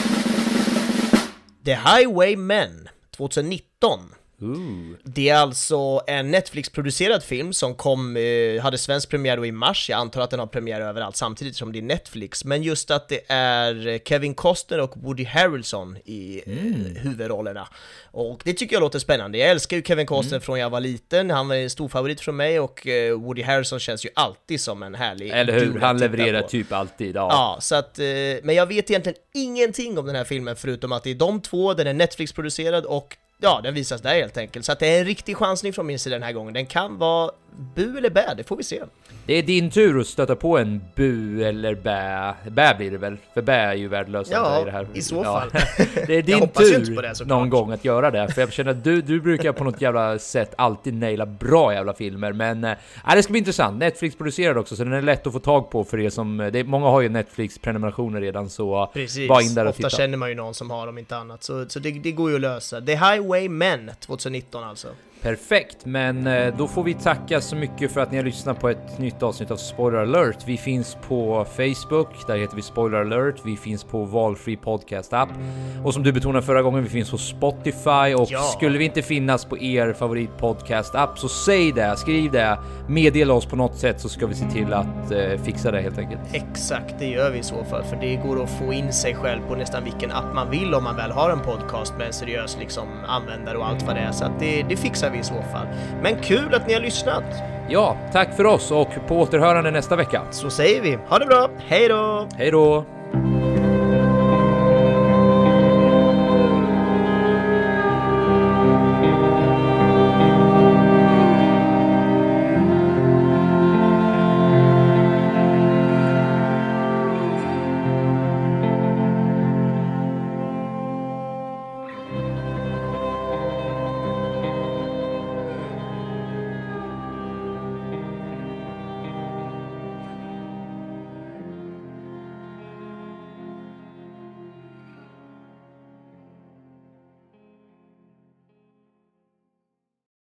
The Highwaymen 2019. Ooh. Det är alltså en Netflix-producerad film som kom, eh, hade svensk premiär då i mars, jag antar att den har premiär överallt samtidigt som det är Netflix, men just att det är eh, Kevin Costner och Woody Harrelson i eh, huvudrollerna. Och det tycker jag låter spännande, jag älskar ju Kevin Costner från jag var liten, han var en stor favorit från mig och eh, Woody Harrelson känns ju alltid som en härlig Eller hur? Han levererar på. typ alltid. Ja. Ja, så att, eh, men jag vet egentligen ingenting om den här filmen förutom att det är de två, den är Netflix-producerad och ja, den visas där helt enkelt. Så att det är en riktig chansning från min sida den här gången. Den kan vara bu eller bä, det får vi se. Det är din tur att stöta på en bu eller bä. Bä blir det väl? För bä är ju värdelöst Ja, i det här. i så fall. Det är din tur det, någon gång att göra det. För jag känner att du, du brukar på något jävla sätt alltid naila bra jävla filmer. Men äh, det ska bli intressant. Netflix producerar också så den är lätt att få tag på för er som... Det, är- många har ju Netflix-prenumerationer redan så Precis, bara in där och ofta titta. känner man ju någon som har dem, inte annat. Så, så det, det går ju att lösa. The Highwaymen 2019 alltså. Perfekt, men eh, då får vi tacka så mycket för att ni har lyssnat på ett nytt avsnitt av Spoiler alert. Vi finns på Facebook, där heter vi Spoiler alert. Vi finns på valfri podcast app och som du betonade förra gången, vi finns på Spotify och Ja. skulle vi inte finnas på er favorit podcast app så säg det, skriv det, meddela oss på något sätt så ska vi se till att eh, fixa det helt enkelt. Exakt, det gör vi i så fall, för det går att få in sig själv på nästan vilken app man vill om man väl har en podcast med en seriös liksom, användare och allt vad det är, så att det, det fixar vi i så fall. Men kul att ni har lyssnat! Ja, tack för oss och på återhörande nästa vecka. Så säger vi, ha det bra, hej då! Hej då!